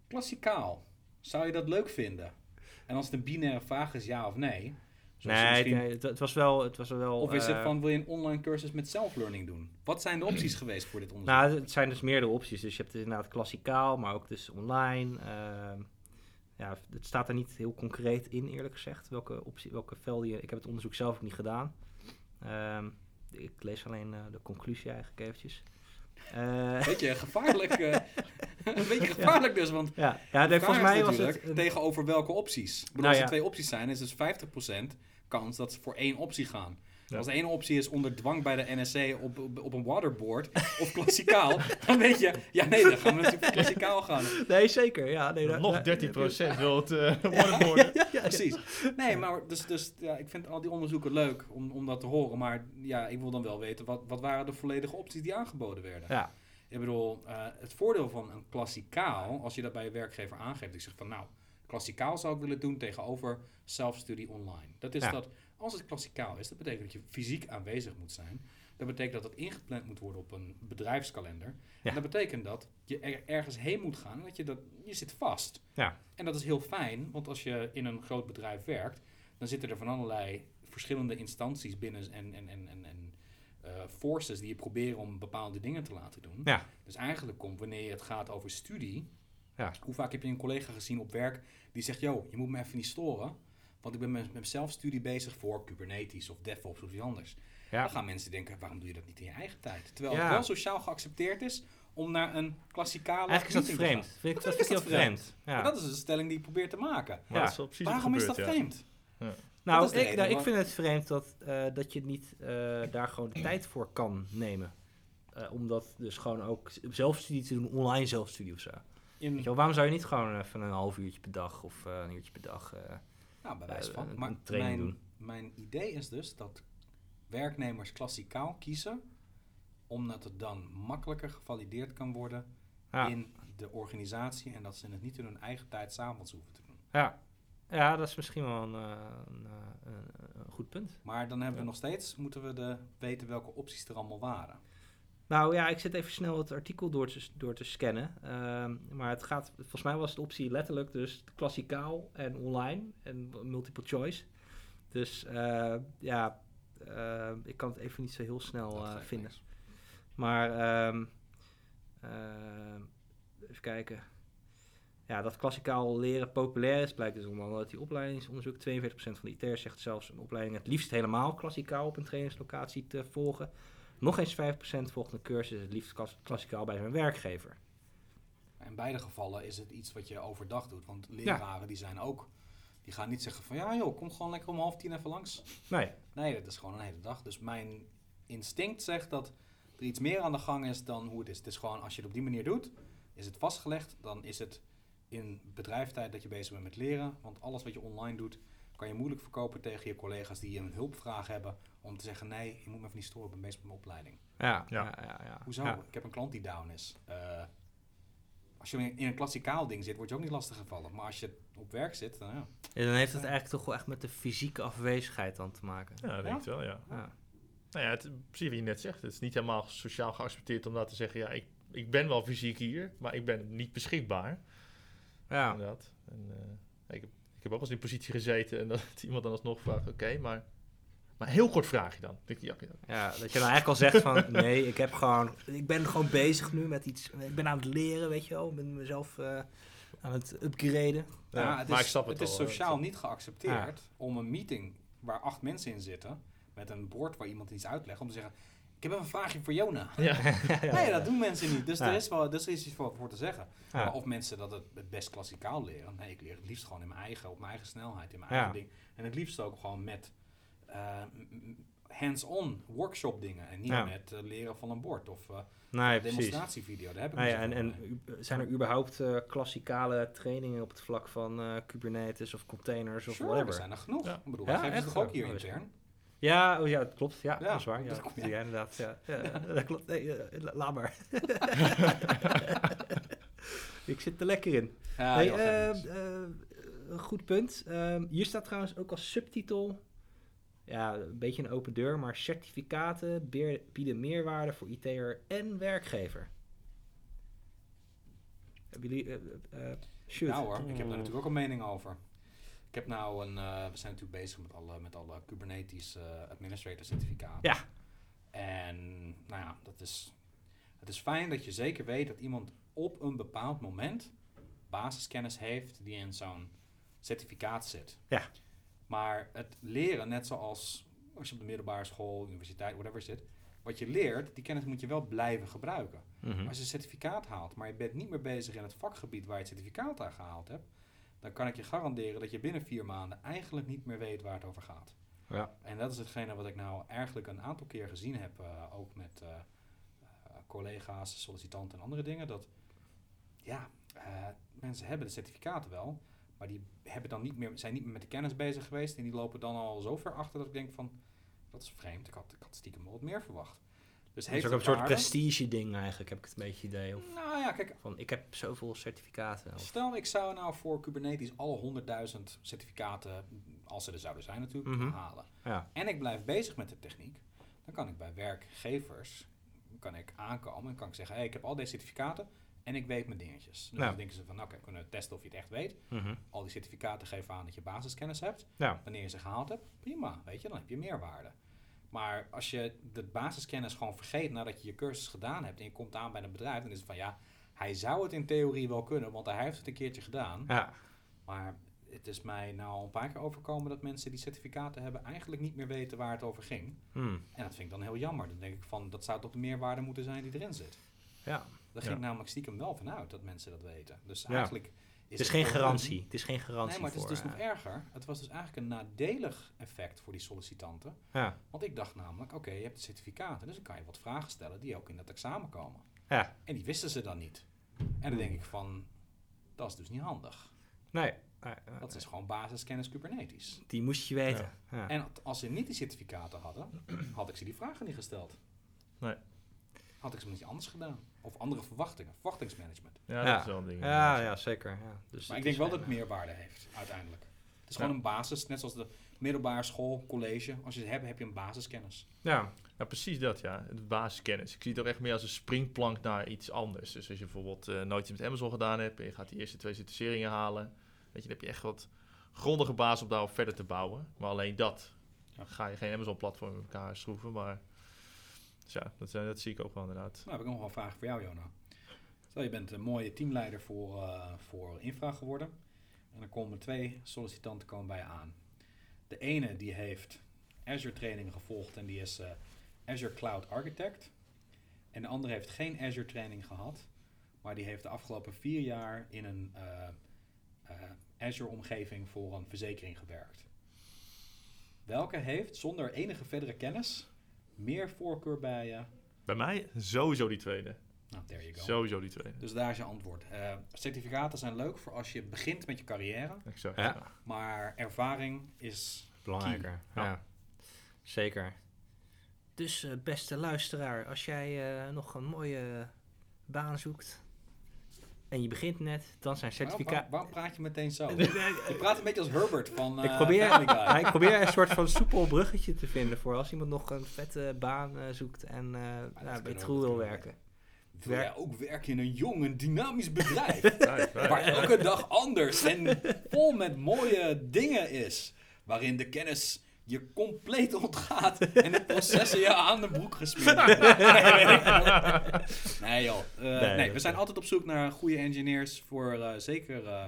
klassikaal, zou je dat leuk vinden? En als het een binaire vraag is ja of nee... Nee, misschien- nee, het, was wel... Het was wel Of is het eh, van, wil je een online cursus met self-learning doen? Wat zijn de opties geweest voor dit onderzoek? Nou, het zijn dus meerdere opties. Dus je hebt inderdaad klassikaal, maar ook dus online. Ehm, ja, het staat er niet heel concreet in, eerlijk gezegd, welke, optie, welke velden je... Ik heb het onderzoek zelf ook niet gedaan. Ehm, ik lees alleen eh, de conclusie eigenlijk eventjes. Eh, Beetje gevaarlijk, eh, een beetje gevaarlijk dus, want ja, ja de volgens mij was het... tegenover welke opties. Ik bedoel, Nou als er ja. twee opties zijn, is dus 50% kans dat ze voor één optie gaan. Ja. Als de ene optie is onder dwang bij de NSC op, op, op een waterboard of klassikaal, dan weet je, ja nee, dan gaan we natuurlijk klassikaal gaan. Nee, zeker. Ja, nee, daar- Nog daar- 13% wil het eh worden. Ja, ja, Precies. Nee, maar dus, dus ja, ik vind al die onderzoeken leuk om, om dat te horen. Maar ja, ik wil dan wel weten, wat, wat waren de volledige opties die aangeboden werden? Ja. Ik bedoel, eh, het voordeel van een klassikaal, als je dat bij je werkgever aangeeft, ik zeg van nou, klassikaal zou ik willen doen tegenover self-study online. Dat is Ja. dat, als het klassikaal is, dat betekent dat je fysiek aanwezig moet zijn. Dat betekent dat het ingepland moet worden op een bedrijfskalender. Ja. En dat betekent dat je er ergens heen moet gaan en dat je dat, je zit vast. Ja. En dat is heel fijn, want als je in een groot bedrijf werkt, dan zitten er van allerlei verschillende instanties binnen en, en, en, en, en eh, forces die je proberen om bepaalde dingen te laten doen. Ja. Dus eigenlijk komt, wanneer het gaat over studie, Ja. hoe vaak heb je een collega gezien op werk die zegt, yo, je moet me even niet storen, Want ik ben met, met mijn zelfstudie bezig voor Kubernetes of DevOps of iets anders. Ja. Dan gaan mensen denken, waarom doe je dat niet in je eigen tijd? Terwijl Ja. het wel sociaal geaccepteerd is om naar een klassikale Eigenlijk is dat vreemd. gaan. Vind ik, dat ik heel is dat vreemd. Ja. Maar dat is de stelling die ik probeer te maken. Maar Ja. dat is wel precies Waarom is dat vreemd? Nou, ik, nou, ik waar- vind het vreemd dat, eh, dat je niet eh, daar gewoon de tijd voor kan nemen. Eh, om dat dus gewoon ook zelfstudie te doen, online zelfstudie of zo. In, Weet je wel, waarom zou je niet gewoon even een half uurtje per dag of een uurtje per dag... nou, bij wijze eh, van. Maar mijn, doen? mijn idee is dus dat werknemers klassikaal kiezen, omdat het dan makkelijker gevalideerd kan worden ja. in de organisatie en dat ze het niet in hun eigen tijd s'avonds hoeven te doen. Ja. ja, dat is misschien wel een, eh, een, eh, een, een goed punt. Maar dan hebben we nog steeds, moeten we de, weten welke opties er allemaal waren. Nou ja, ik zit even snel het artikel door te, door te scannen. Ehm, maar het gaat, volgens mij was de optie letterlijk dus klassikaal en online en multiple choice. Dus eh, ja, eh, ik kan het even niet zo heel snel eh, vinden. Maar ehm, ehm, even kijken. Ja, dat klassikaal leren populair is, blijkt dus andere uit die opleidingsonderzoek. 42% van de IT'ers zegt zelfs een opleiding het liefst helemaal klassikaal op een trainingslocatie te volgen. Nog eens 5% volgt een cursus het liefst klas- klassikaal bij zijn werkgever. In beide gevallen is het iets wat je overdag doet. Want leraren die zijn ook, die gaan niet zeggen van ja joh, kom gewoon lekker om half tien even langs. Nee, Nee, dat is gewoon een hele dag. Dus mijn instinct zegt dat er iets meer aan de gang is dan hoe het is. Het is gewoon, als je het op die manier doet, is het vastgelegd. Dan is het in bedrijfstijd dat je bezig bent met leren. Want alles wat je online doet, kan je moeilijk verkopen tegen je collega's die een hulpvraag hebben. Om te zeggen, nee, je moet me even niet storen, ik ben bezig met mijn opleiding. ja, ja, Ja. ja. ja, Hoezo? Ja. Ik heb een klant die down is. Eh, als je in een klassikaal ding zit, word je ook niet lastig gevallen. Maar als je op werk zit, dan ja. En dan heeft het eigenlijk toch wel echt met de fysieke afwezigheid dan te maken. Ja, dat denk ik wel, ja. Ja. Nou ja, het, precies wat je net zegt. Het is niet helemaal sociaal geaccepteerd om dat te zeggen. Ja, ik, ik ben wel fysiek hier, maar ik ben niet beschikbaar. Ja. Inderdaad. En, eh, ik, heb, ik heb ook wel eens in die positie gezeten en dat iemand dan alsnog vraagt, oké, maar... Maar een heel kort vraagje dan. Dan ja, ja, dat je dan eigenlijk al zegt van nee, ik heb gewoon, ik ben gewoon bezig nu met iets, ik ben aan het leren, weet je wel, ik ben mezelf eh, aan het upgraden. Ja, Ja, het maar is, ik snap het het is al, sociaal niet geaccepteerd om een meeting waar acht mensen in zitten, met een bord waar iemand iets uitlegt, om te zeggen, ik heb even een vraagje voor Jona. ja. Nee, dat doen mensen niet. Dus Ja. er is wel dus er is iets voor, voor te zeggen. Ja. Maar of mensen dat het, het best klassikaal leren. Nee, ik leer het liefst gewoon in mijn eigen, op mijn eigen snelheid, in mijn Ja. eigen ding. En het liefst ook gewoon met eh, hands-on workshop dingen. En niet Ja. met eh, leren van een bord of eh Nee, precies. demonstratievideo. Daar heb ik ja, en, en zijn er überhaupt eh, klassikale trainingen op het vlak van eh, Kubernetes of containers of Sure, whatever? er zijn er genoeg. Ja. Ik bedoel, Ja, dat geven ze toch ook hier Oh, intern? Ja, oh ja, dat klopt. Ja, Ja, dat is waar. Ja, dat ja. jij inderdaad. Ja, ja, dat klopt. Nee, la- laat maar. Ik zit er lekker in. Ja, Hey, eh, eh, een goed punt. Ehm, hier staat trouwens ook als subtitel. Ja, een beetje een open deur, maar certificaten bieden meerwaarde voor IT'er en werkgever. Hebben jullie. eh, eh, shoot. Ja hoor, ik heb daar natuurlijk ook een mening over. Ik heb nou een, eh, we zijn natuurlijk bezig met alle, met alle Kubernetes eh, administrator certificaten. Ja. En nou ja, dat is, het is fijn dat je zeker weet dat iemand op een bepaald moment basiskennis heeft die in zo'n certificaat zit. Ja. Maar het leren, net zoals als je op de middelbare school, universiteit, whatever zit, wat je leert, die kennis moet je wel blijven gebruiken. Mhm. Als je een certificaat haalt, maar je bent niet meer bezig in het vakgebied waar je het certificaat aan gehaald hebt, dan kan ik je garanderen dat je binnen vier maanden eigenlijk niet meer weet waar het over gaat. Ja. En dat is hetgene wat ik nou eigenlijk een aantal keer gezien heb, eh, ook met eh, eh, collega's, sollicitanten en andere dingen, dat ja, mensen hebben de certificaten wel, maar die hebben dan niet meer, zijn niet meer met de kennis bezig geweest en die lopen dan al zo ver achter dat ik denk van, dat is vreemd, ik had, ik had stiekem wel wat meer verwacht. Dus Het is heeft ook een soort waarde? prestige ding eigenlijk, heb ik het een beetje idee. Of Nou ja, kijk, van, ik heb zoveel certificaten. Of, Stel, ik zou nou voor Kubernetes alle 100.000 certificaten, als ze er zouden zijn natuurlijk, Mhm. halen. ja. En ik blijf bezig met de techniek. Dan kan ik bij werkgevers kan ik aankomen en kan ik zeggen, hey, ik heb al deze certificaten en ik weet mijn dingetjes. Dus dan denken ze van, nou, oké, we kunnen testen of je het echt weet. Mhm. Al die certificaten geven aan dat je basiskennis hebt. ja. Wanneer je ze gehaald hebt, prima, weet je, dan heb je meerwaarde. Maar als je de basiskennis gewoon vergeet nadat je je cursus gedaan hebt en je komt aan bij een bedrijf, dan is het van ja, hij zou het in theorie wel kunnen, want hij heeft het een keertje gedaan. Ja. Maar het is mij nou al een paar keer overkomen dat mensen die certificaten hebben eigenlijk niet meer weten waar het over ging. Hmm. En dat vind ik dan heel jammer. Dan denk ik van, dat zou toch de meerwaarde moeten zijn die erin zit. Ja. Daar ging ik namelijk stiekem wel vanuit dat mensen dat weten. Dus Ja. eigenlijk Het is geen garantie. Het is geen garantie Nee, maar het is voor, dus nog eh, erger. Het was dus eigenlijk een nadelig effect voor die sollicitanten. Ja. Want ik dacht namelijk, oké, je hebt de certificaten, dus dan kan je wat vragen stellen die ook in dat examen komen. Ja. En die wisten ze dan niet. En dan denk ik van, dat is dus niet handig. Nee. nee, nee, Dat is gewoon basiskennis Kubernetes. Die moest je weten. Ja. En als ze niet die certificaten hadden, had ik ze die vragen niet gesteld. Nee. Had ik ze niet anders gedaan. Of andere verwachtingen, verwachtingsmanagement. Ja, Ja. dat is wel een ding. Ja, ja, zeker. Ja. Dus Maar ik denk wel dat het meerwaarde heeft, uiteindelijk. Het is Ja. gewoon een basis, net zoals de middelbare school, college. Als je het hebt, heb je een basiskennis. eh, Ja. Ja, precies dat, ja. Het basiskennis. Ik zie het ook echt meer als een springplank naar iets anders. Dus als je bijvoorbeeld eh, nooit iets met Amazon gedaan hebt en je gaat die eerste twee certificeringen halen, weet je, dan heb je echt wat grondige basis om daarop verder te bouwen. Maar alleen dat Ja. ga je geen Amazon-platform in elkaar schroeven, maar ja, dat, eh, dat zie ik ook wel inderdaad. Nou heb ik nog wel een vraag voor jou, Jona. Stel, je bent een mooie teamleider voor, eh, voor infra geworden. En dan komen twee sollicitanten komen bij je aan. De ene die heeft Azure training gevolgd en die is eh, Azure Cloud Architect. En de andere heeft geen Azure training gehad, maar die heeft de afgelopen vier jaar in een Azure omgeving voor een verzekering gewerkt. Welke heeft zonder enige verdere kennis meer voorkeur bij je? Bij mij sowieso die tweede. Nou, there you go. Sowieso die tweede. Dus daar is je antwoord. Eh, certificaten zijn leuk voor als je begint met je carrière, Exact. Ja. Maar ervaring is belangrijker. Key. Ja. Ja. Zeker. Dus eh, beste luisteraar, als jij eh, nog een mooie baan zoekt en je begint net, dan zijn Waarom, certificaten. waarom, waarom praat je meteen zo? Je praat een beetje als Herbert van ik, eh, probeer, ik probeer een soort van soepel bruggetje te vinden voor als iemand nog een vette baan eh, zoekt en eh nou, bij True wil werken. Wil jij ook werken in een jong en dynamisch bedrijf? Waar elke dag anders en vol met mooie dingen is. Waarin de kennis je compleet ontgaat en de processen je aan de broek gesmeerd nee joh. Eh, nee, we zijn altijd op zoek naar goede engineers voor eh, zeker eh,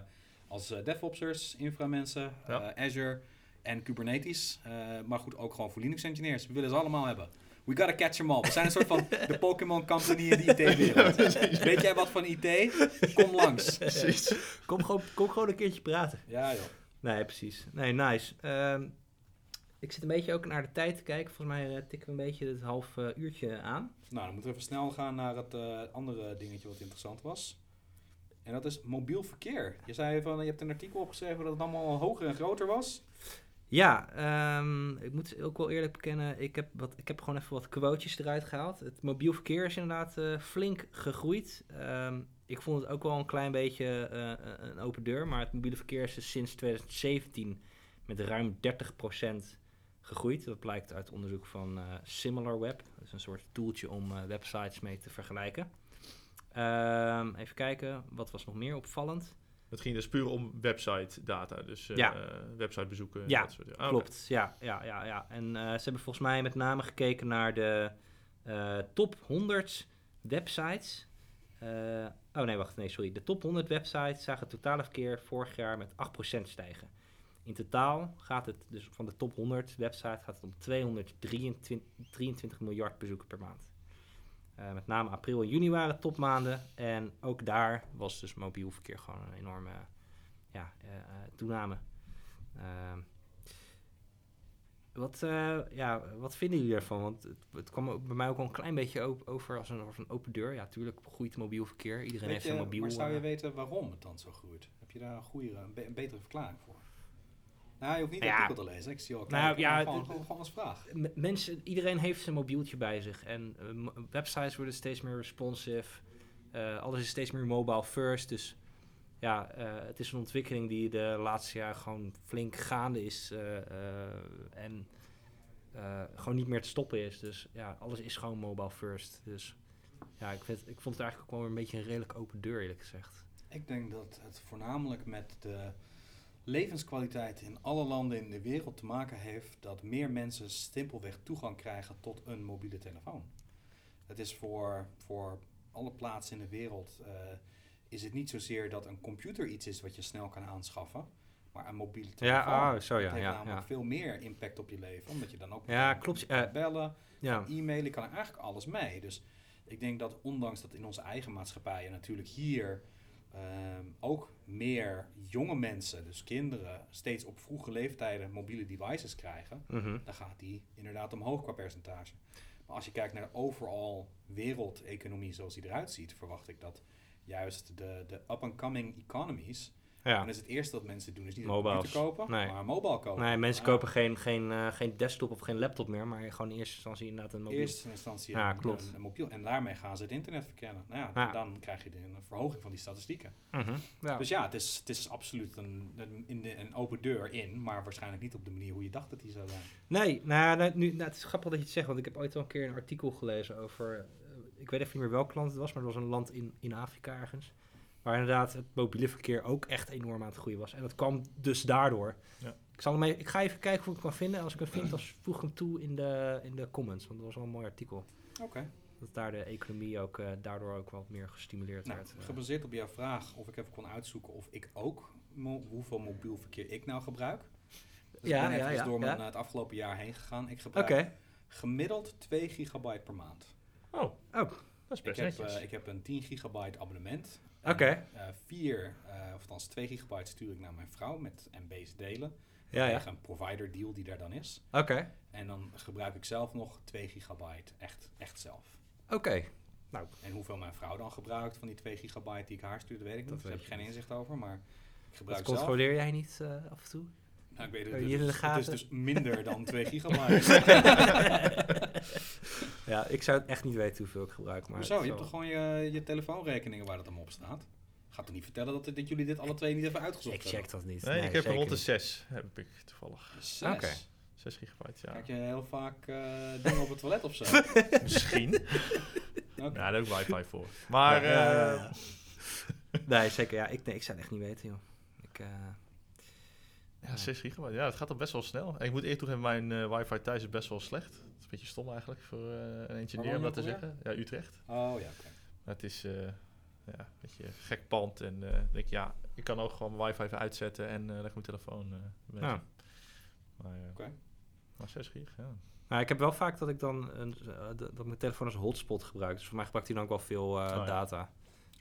als DevOpsers, inframensen, Ja. eh, Azure en Kubernetes. Eh, maar goed, ook gewoon voor Linux engineers. We willen ze allemaal hebben. We gotta catch them all. We zijn een soort van de Pokémon company in de IT-wereld. Weet jij wat van IT? Kom langs. Precies. Kom gewoon, kom gewoon een keertje praten. Ja joh. Nee, precies. Nee, nice. Ehm, ik zit een beetje ook naar de tijd te kijken. Volgens mij eh, tikken we een beetje het half eh, uurtje aan. Nou, dan moeten we even snel gaan naar het eh, andere dingetje wat interessant was. En dat is mobiel verkeer. Je zei van, je hebt een artikel opgeschreven dat het allemaal hoger en groter was. Ja, ehm, ik moet ook wel eerlijk bekennen, ik heb, wat, ik heb gewoon even wat quotejes eruit gehaald. Het mobiel verkeer is inderdaad flink gegroeid. Ehm, ik vond het ook wel een klein beetje een open deur, maar het mobiele verkeer is dus sinds 2017 met ruim 30% gegroeid. Dat blijkt uit onderzoek van eh SimilarWeb. Dat is een soort tooltje om eh, websites mee te vergelijken. Ehm, even kijken, wat was nog meer opvallend? Het ging dus puur om website data. Dus eh Ja. eh, website bezoeken. en Ja, dat soort, ah. Klopt, ja, ja, ja, ja. En ze hebben volgens mij met name gekeken naar de top 100 websites. Oh nee, wacht, nee, sorry. De top 100 websites zagen het totale verkeer vorig jaar met 8% stijgen. In totaal gaat het dus van de top 100 websites gaat het om 223 23 miljard bezoeken per maand. Eh, met name april en juni waren topmaanden. En ook daar was dus mobiel verkeer gewoon een enorme ja, eh, eh, toename. Ehm, wat, ja, wat vinden jullie ervan? Want het, het kwam ook bij mij ook wel een klein beetje o- over als een, als een open deur. Ja, tuurlijk groeit mobiel verkeer. Iedereen Weet heeft je, een mobiel. maar zou je weten waarom het dan zo groeit? Heb je daar een, goede, een, be- een betere verklaring voor? Nou, je hoeft niet Ja. het artikel te lezen. Ik zie al Nou, kijken, ja, gewoon, het- gewoon, gewoon als vraag. Mensen, iedereen heeft zijn mobieltje bij zich. En eh, websites worden steeds meer responsive. Eh, alles is steeds meer mobile first. Dus ja, eh, het is een ontwikkeling die de laatste jaren gewoon flink gaande is. en gewoon niet meer te stoppen is. Dus ja, alles is gewoon mobile first. Dus ja, ik, vind, ik vond het eigenlijk ook wel een beetje een redelijk open deur, eerlijk gezegd. Ik denk dat het voornamelijk met de levenskwaliteit in alle landen in de wereld te maken heeft dat meer mensen simpelweg toegang krijgen tot een mobiele telefoon. Het is voor, voor alle plaatsen in de wereld eh, is het niet zozeer dat een computer iets is wat je snel kan aanschaffen, maar een mobiele Ja, telefoon oh, zo ja, heeft ja, namelijk ja. veel meer impact op je leven. Omdat je dan ook Ja, kan- klopt, kan eh, bellen, Ja, e-mailen, kan er eigenlijk alles mee. Dus ik denk dat ondanks dat in onze eigen maatschappijen natuurlijk hier ehm, ook meer jonge mensen, dus kinderen, steeds op vroege leeftijden mobiele devices krijgen, mhm. dan gaat die inderdaad omhoog qua percentage. Maar als je kijkt naar de overal wereldeconomie zoals die eruit ziet, verwacht ik dat juist de, de up-and-coming economies, ja. dan is het eerste wat mensen doen, is niet een computer kopen, Nee. maar een mobile kopen. Nee, mensen Ja. kopen geen, geen, eh, geen desktop of geen laptop meer, maar gewoon in eerste instantie inderdaad een In mobiel. eerste instantie Ja, een, klopt. Een, een mobiel. En daarmee gaan ze het internet verkennen. Nou ja, Ja. dan krijg je de- een verhoging van die statistieken. Mhm. Ja. Dus ja, het is, het is absoluut een, een, in de, een open deur in, maar waarschijnlijk niet op de manier hoe je dacht dat die zou zijn. Nee, nou, nou, nu, nou, het is grappig dat je het zegt, want ik heb ooit al een keer een artikel gelezen over, eh, ik weet even niet meer welk land het was, maar het was een land in, in Afrika ergens, waar inderdaad het mobiele verkeer ook echt enorm aan het groeien was. En dat kwam dus daardoor. Ja. Ik, zal hem even, ik ga even kijken of ik hem kan vinden. En als ik hem vind, dan voeg ik hem toe in de, in de comments, want dat was wel een mooi artikel. Oké. Dat daar de economie ook eh, daardoor ook wat meer gestimuleerd Nou, werd. eh. gebaseerd op jouw vraag of ik even kon uitzoeken of ik ook, mo- hoeveel mobiel verkeer ik nou gebruik. Dus Ja, ik ben ja, even ja, door ja. mijn, eh, het afgelopen jaar heen gegaan. Ik Oké. gebruik gemiddeld 2 gigabyte per maand. Oh, Oh, dat is Ik best heb, netjes. eh, ik heb een 10 gigabyte abonnement. Oké. En, eh, vier, eh, of althans 2 gigabyte stuur ik naar mijn vrouw met MB's delen. ja, ja. Tegen een provider deal die daar dan is. Oké. En dan gebruik ik zelf nog 2 gigabyte, echt, echt zelf. Oké. En hoeveel mijn vrouw dan gebruikt van die 2 gigabyte die ik haar stuur, dat weet ik niet. Dat Daar heb ik geen inzicht over, maar ik Dat gebruik zelf. controleer jij niet eh, af en toe? Nou, ik weet het, het, is, het is gaten? dus minder dan 2 gigabyte. ja, ik zou het echt niet weten hoeveel ik gebruik. Maar Hoezo? het Je hebt toch gewoon je, je telefoonrekeningen waar dat allemaal op staat? Gaat toch niet vertellen dat, dat jullie dit alle twee niet even uitgezocht Ik hebben? check dat niet. nee, ik heb er rond de niet. 6, heb ik toevallig. Zes. Oké. 6 gigabyte, ja. Kijk je heel vaak eh, dingen op het toilet of zo? Misschien. Oké. Ja, daar heb ik wifi voor. Maar, Ja, ja, ja, eh, ja. Nee, zeker. Ja, ik, nee, ik zou het echt niet weten, joh. Ik, eh, Ja, 6 gigabyte. Ja, het gaat al best wel snel. En ik moet eerlijk toegeven, mijn eh, wifi thuis is best wel slecht. Het is een beetje stom eigenlijk voor eh, een engineer om dat te zeggen. Ja, Utrecht. Oh ja, oké. Maar het is eh, ja, een beetje gek pand. En ik denk, ja, ik kan ook gewoon mijn wifi even uitzetten en leg mijn telefoon weg. Ja. Maar, Oké. maar 6 gig, ja. nou, ik heb wel vaak dat ik dan een, dat mijn telefoon als hotspot gebruik. Dus voor mij gebruikt hij dan ook wel veel Oh, ja. data.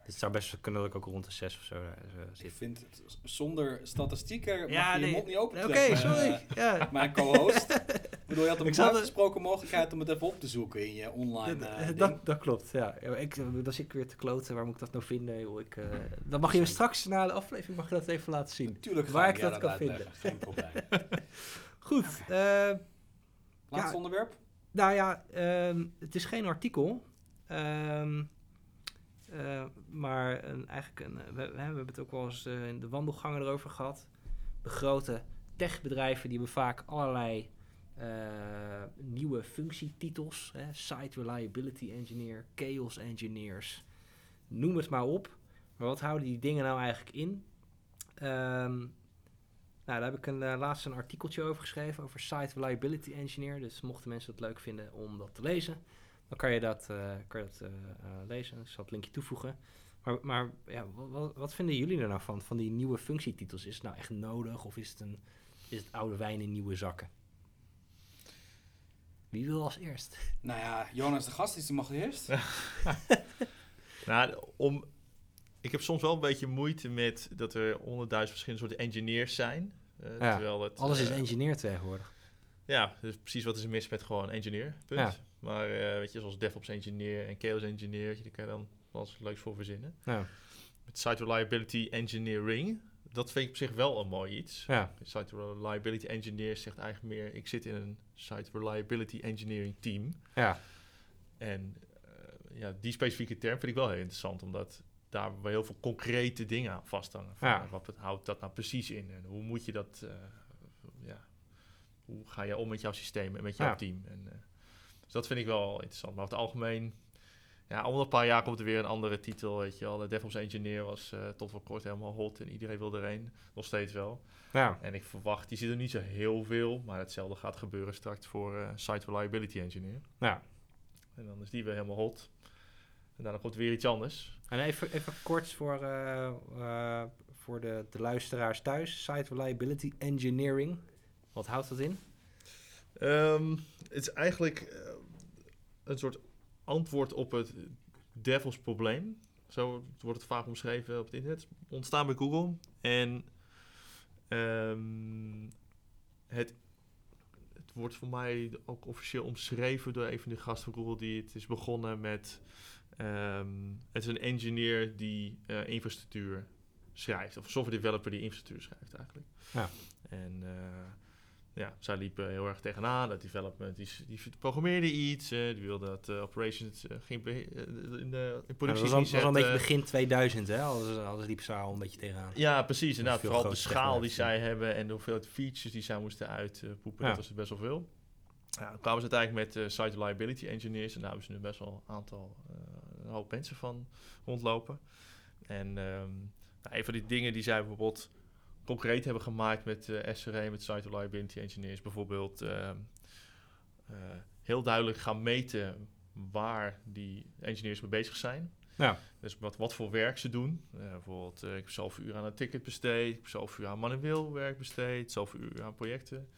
Het zou best kunnen dat ik ook rond de 6 of zo eh, Ik zit. vind het, zonder statistieken Ja, je nee. mond niet open Oké, sorry. eh, ja. mijn co-host. ik bedoel, je had een Ik uitgesproken mogelijkheid om het even op te zoeken in je online Dat- eh, dat, dat, dat klopt, ja. Ik, dan zit ik weer te kloten. Waar moet ik dat nou vinden? joh? Ik, dan mag je me straks na de aflevering mag je dat even laten zien. Natuurlijk waar ik jij dat kan uitleggen, Geen probleem. Goed. eh, Laatste onderwerp? nou ja, ehm, het is geen artikel. Ehm, eh, maar een, eigenlijk een, we, we hebben het ook wel eens eh, in de wandelgangen erover gehad. De grote techbedrijven die hebben vaak allerlei eh, nieuwe functietitels. Hè? Site Reliability Engineer, Chaos Engineers. Noem het maar op. Maar wat houden die dingen nou eigenlijk in? Ehm, nou, daar heb ik een, eh, laatst een artikeltje over geschreven, over Site Reliability Engineer. Dus mochten mensen het leuk vinden om dat te lezen, dan kan je dat, eh, kan je dat eh, eh, lezen. Ik zal het linkje toevoegen. Maar, maar ja, wat, wat vinden jullie er nou van, van die nieuwe functietitels? Is het nou echt nodig of is het, een, is het oude wijn in nieuwe zakken? Wie wil als eerst? Nou ja, Jonas de gast is, die mag eerst. Nou, om, ik heb soms wel een beetje moeite met dat er honderdduizend verschillende soorten engineers zijn. Eh, Ja, terwijl het, Alles is engineer tegenwoordig. Ja, dus precies wat is er mis met gewoon engineer, punt. Ja. Maar eh, weet je, zoals DevOps engineer en Chaos engineer, weet je, daar kan je dan wel eens leuks voor verzinnen. Ja. Met Site Reliability Engineering, dat vind ik op zich wel een mooi iets. Ja. Site Reliability Engineer zegt eigenlijk meer, ik zit in een Site Reliability Engineering team. Ja. En eh, ja, die specifieke term vind ik wel heel interessant, omdat daar heel veel concrete dingen aan vasthangen. Van, Ja. eh, Wat houdt dat nou precies in en hoe moet je dat, ja, hoe ga je om met jouw systeem en met jouw Ja. team? En, dat vind ik wel interessant. Maar over het algemeen, ja, om een paar jaar komt er weer een andere titel, weet je wel. De DevOps Engineer was eh, tot voor kort helemaal hot en iedereen wilde er een. Nog steeds wel. Ja. En ik verwacht, die zit er niet zo heel veel, maar hetzelfde gaat gebeuren straks voor eh, Site Reliability Engineer. ja. En dan is die weer helemaal hot. En daarna komt weer iets anders. En even, even kort voor, eh, eh, voor de, de luisteraars thuis. Site Reliability Engineering. Wat houdt dat in? Ehm, het is eigenlijk eh, een soort antwoord op het DevOps probleem. Zo wordt het vaak omschreven op het internet. Ontstaan bij Google. En ehm, het, het wordt voor mij ook officieel omschreven door een van de gasten van Google. Die het is begonnen met... ehm, het is een engineer die eh, infrastructuur schrijft. Of software developer die infrastructuur schrijft eigenlijk. Ja. En eh, ja, zij liepen heel erg tegenaan. Dat development, die, die programmeerde iets. eh, die wilde dat eh, operations eh, ging eh, in, de, in Ja, productie dat was al, was al een beetje begin 2000, hè? Alles, alles liep ze al een beetje tegenaan. Ja, precies. Inderdaad, veel vooral de schaal die zij hebben en de hoeveelheid features die zij moesten uitpoepen, Ja. dat was best wel veel. Ja, dan kwamen ze uiteindelijk met eh, site reliability engineers en daar hebben ze nu best wel een aantal, eh, een hoop mensen van rondlopen. En ehm, nou, een van die dingen die zij bijvoorbeeld concreet hebben gemaakt met eh SRE, met site reliability engineers, bijvoorbeeld ehm, eh, heel duidelijk gaan meten waar die engineers mee bezig zijn. Ja. Dus wat, wat voor werk ze doen. Eh, bijvoorbeeld, ik heb zoveel uur aan een ticket besteed, ik heb zoveel uur aan manueel werk besteed, zoveel uur aan projecten.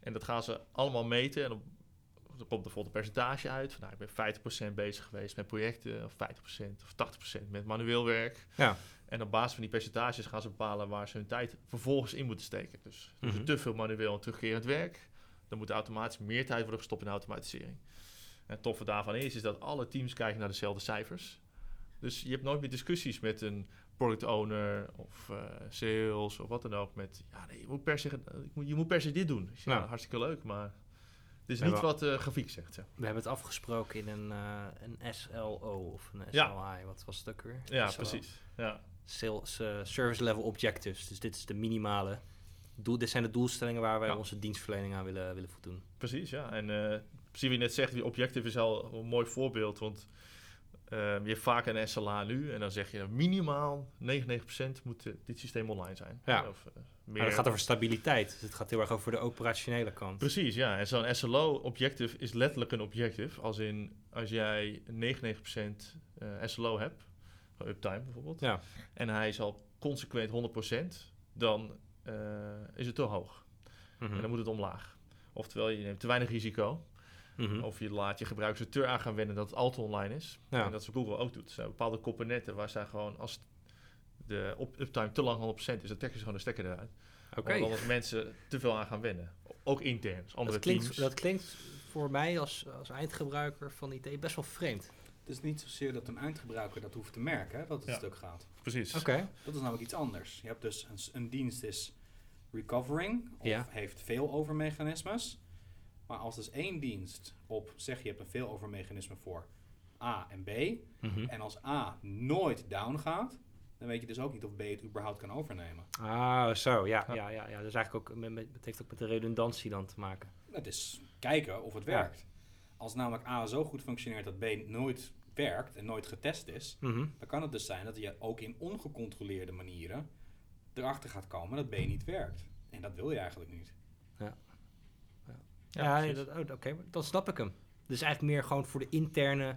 En dat gaan ze allemaal meten en dan, dan komt er bijvoorbeeld een percentage uit. Van, nou, ik ben 50% bezig geweest met projecten, of 50% of 80% met manueel werk. Ja. En op basis van die percentages gaan ze bepalen waar ze hun tijd vervolgens in moeten steken. Dus ze Mhm. te veel manueel en terugkerend werk, dan moet automatisch meer tijd worden gestopt in automatisering. En het toffe daarvan is, is dat alle teams kijken naar dezelfde cijfers. Dus je hebt nooit meer discussies met een product owner of eh, sales of wat dan ook. Met ja, nee, je moet per se, je moet per se dit doen. Ik zeg, Ja. nou, hartstikke leuk, maar Ja, niet wat eh grafiek zegt. Ja, We hebben het afgesproken in een, eh, een SLO of een Ja. SLI. Wat was het ook weer? ja SLO. precies. Ja. Sales, eh, service level objectives. Dus dit is de minimale. Doel, dit zijn de doelstellingen waar wij Ja. onze dienstverlening aan willen, willen voldoen. Precies, ja. En eh precies je net zegt, die objective is al een mooi voorbeeld. Want je hebt vaak een SLA nu en dan zeg je minimaal 99% moet eh, dit systeem online zijn. Ja. Of, eh, meer. Maar het gaat over stabiliteit. Dus het gaat heel erg over de operationele kant. Precies, ja. En zo'n SLO-objective is letterlijk een objective. Als in, als jij 99% eh SLO hebt, uptime bijvoorbeeld, Ja. en hij is al consequent 100%, dan eh, is het te hoog. Mhm. En dan moet het omlaag. Oftewel, je neemt te weinig risico. Mhm. Of je laat je gebruikers er te aan gaan wennen dat het altijd online is. Ja. En dat is wat Google ook doet. Er zijn bepaalde componenten waar zij gewoon, als de uptime te lang 100% is, dan trekken ze gewoon de stekker eruit. Oké. Omdat mensen te veel aan gaan wennen. Ook intern. Dus andere Dat klinkt, teams. dat klinkt voor mij als, als eindgebruiker van IT best wel vreemd. Het is niet zozeer dat een eindgebruiker dat hoeft te merken, hè, dat het Ja. stuk gaat. Precies. Oké. Dat is namelijk iets anders. Je hebt dus een, een dienst is recovering, of Ja. heeft failover-mechanismes. Maar als dus één dienst op, zeg je hebt een failover-mechanisme voor A en B, Mhm. en als A nooit down gaat, dan weet je dus ook niet of B het überhaupt kan overnemen. Ah, zo. Ja, Ja. ja. Ja, ja, Dus eigenlijk ook, met, met- het heeft ook met de redundantie dan te maken. Het is kijken of het Ja. werkt. Als namelijk A zo goed functioneert dat B nooit werkt en nooit getest is, Mhm. dan kan het dus zijn dat je ook in ongecontroleerde manieren erachter gaat komen dat B niet werkt. En dat wil je eigenlijk niet. Ja, dat- oh, oké, dan snap ik hem. Dus eigenlijk meer gewoon voor de interne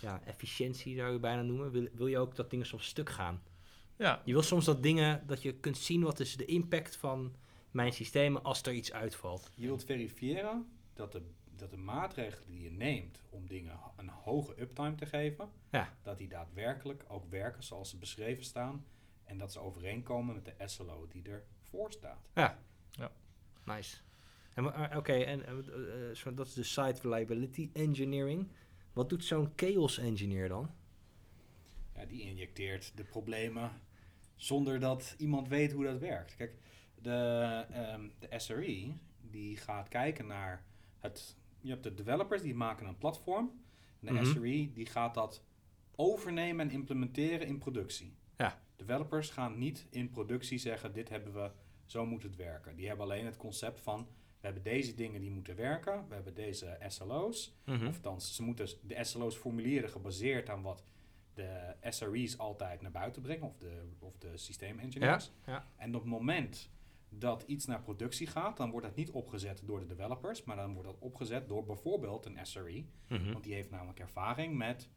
ja, efficiëntie zou je bijna noemen. Wil, wil je ook dat dingen soms stuk gaan? Ja, Je wil soms dat dingen, dat je kunt zien wat is de impact van mijn systemen als er iets uitvalt. Je wilt verifiëren dat de, dat de maatregelen die je neemt om dingen een hoge uptime te geven, Ja. dat die daadwerkelijk ook werken zoals ze beschreven staan. En dat ze overeenkomen met de SLO die ervoor staat. Ja. Ja. Nice. Eh, Oké, en eh, eh, dat is de site reliability engineering. Wat doet zo'n chaos engineer dan? Ja, die injecteert de problemen zonder dat iemand weet hoe dat werkt. Kijk, de, ehm, de SRE die gaat kijken naar het. Je hebt de developers die maken een platform. En de Mhm. SRE die gaat dat overnemen en implementeren in productie. Ja. Developers gaan niet in productie zeggen: dit hebben we, zo moet het werken. Die hebben alleen het concept van: we hebben deze dingen die moeten werken, we hebben deze SLO's. Mhm. Of althans, ze moeten de SLO's formuleren gebaseerd aan wat de SRE's altijd naar buiten brengen, of de, of de systeemengineers. ja. En op het moment dat iets naar productie gaat, dan wordt dat niet opgezet door de developers, maar dan wordt dat opgezet door bijvoorbeeld een SRE. Mhm. Want die heeft namelijk ervaring met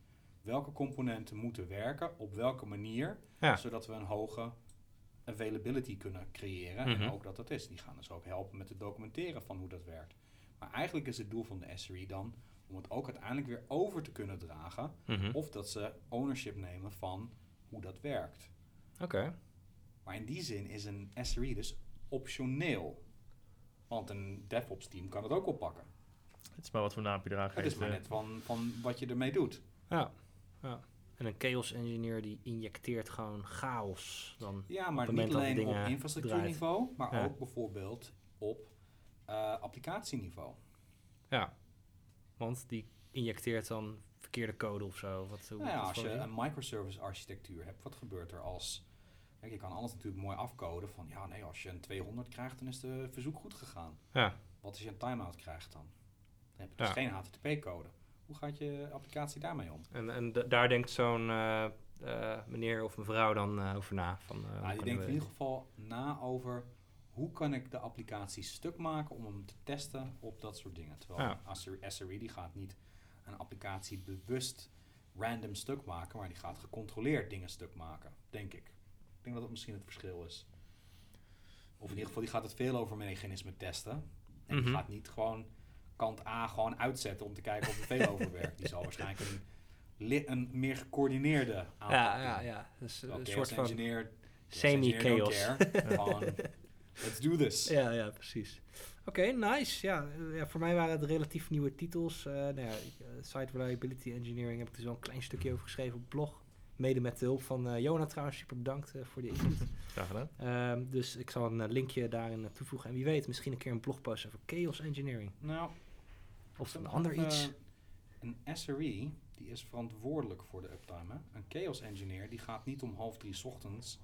welke componenten moeten werken, op welke manier, Ja. zodat we een hoge availability kunnen creëren. Mhm. En ook dat dat is. Die gaan dus ook helpen met het documenteren van hoe dat werkt. Maar eigenlijk is het doel van de SRE dan om het ook uiteindelijk weer over te kunnen dragen. Mhm. Of dat ze ownership nemen van hoe dat werkt. Oké. Maar in die zin is een SRE dus optioneel. Want een DevOps team kan het ook oppakken. Het is maar wat voor naam je eraan Het is maar net van, van wat je ermee doet. Ja. ja. En een chaos engineer die injecteert gewoon chaos. Dan. Ja, maar niet alleen op infrastructuurniveau, maar Ja. ook bijvoorbeeld op eh, applicatieniveau. Ja. Want die injecteert dan verkeerde code of zo. Wat, hoe Nou ja, als je een microservice architectuur hebt, wat gebeurt er als... Kijk, je kan alles natuurlijk mooi afcoden van, ja nee, als je een 200 krijgt, dan is de verzoek goed gegaan. Ja. Wat als je een timeout krijgt dan? Dan heb je dus Ja. geen HTTP-code. Hoe gaat je applicatie daarmee om? En, en daar denkt zo'n eh, eh, meneer of mevrouw dan eh, over na. Van, Nou, die denkt in ieder geval na over hoe kan ik de applicatie stuk maken om hem te testen op dat soort dingen. Terwijl Ja. SRE SRE die gaat niet een applicatie bewust random stuk maken, maar die gaat gecontroleerd dingen stuk maken, denk ik. Ik denk dat dat misschien het verschil is. Of in ieder geval, die gaat het veel over mechanismen testen. En die Mhm. gaat niet gewoon kant A gewoon uitzetten om te kijken of er veel over werkt. Die zal waarschijnlijk een, meer gecoördineerde aanpak Ja, ja, ja. Dus een chaos soort van semi-chaos. Gewoon, let's do this. Ja, ja, precies. Oké, nice. Ja, ja, voor mij waren het relatief nieuwe titels. Eh nou ja, eh, Site Reliability Engineering heb ik dus wel een klein stukje over geschreven op het blog. Mede met de hulp van eh Jona trouwens. Super bedankt voor die input. Graag gedaan. Ehm, dus ik zal een linkje daarin toevoegen. En wie weet, misschien een keer een blogpost over Chaos Engineering. Nou, Of een ander iets. Een SRE, die is verantwoordelijk voor de uptime. Hè? Een chaos engineer, die gaat niet om half drie 's ochtends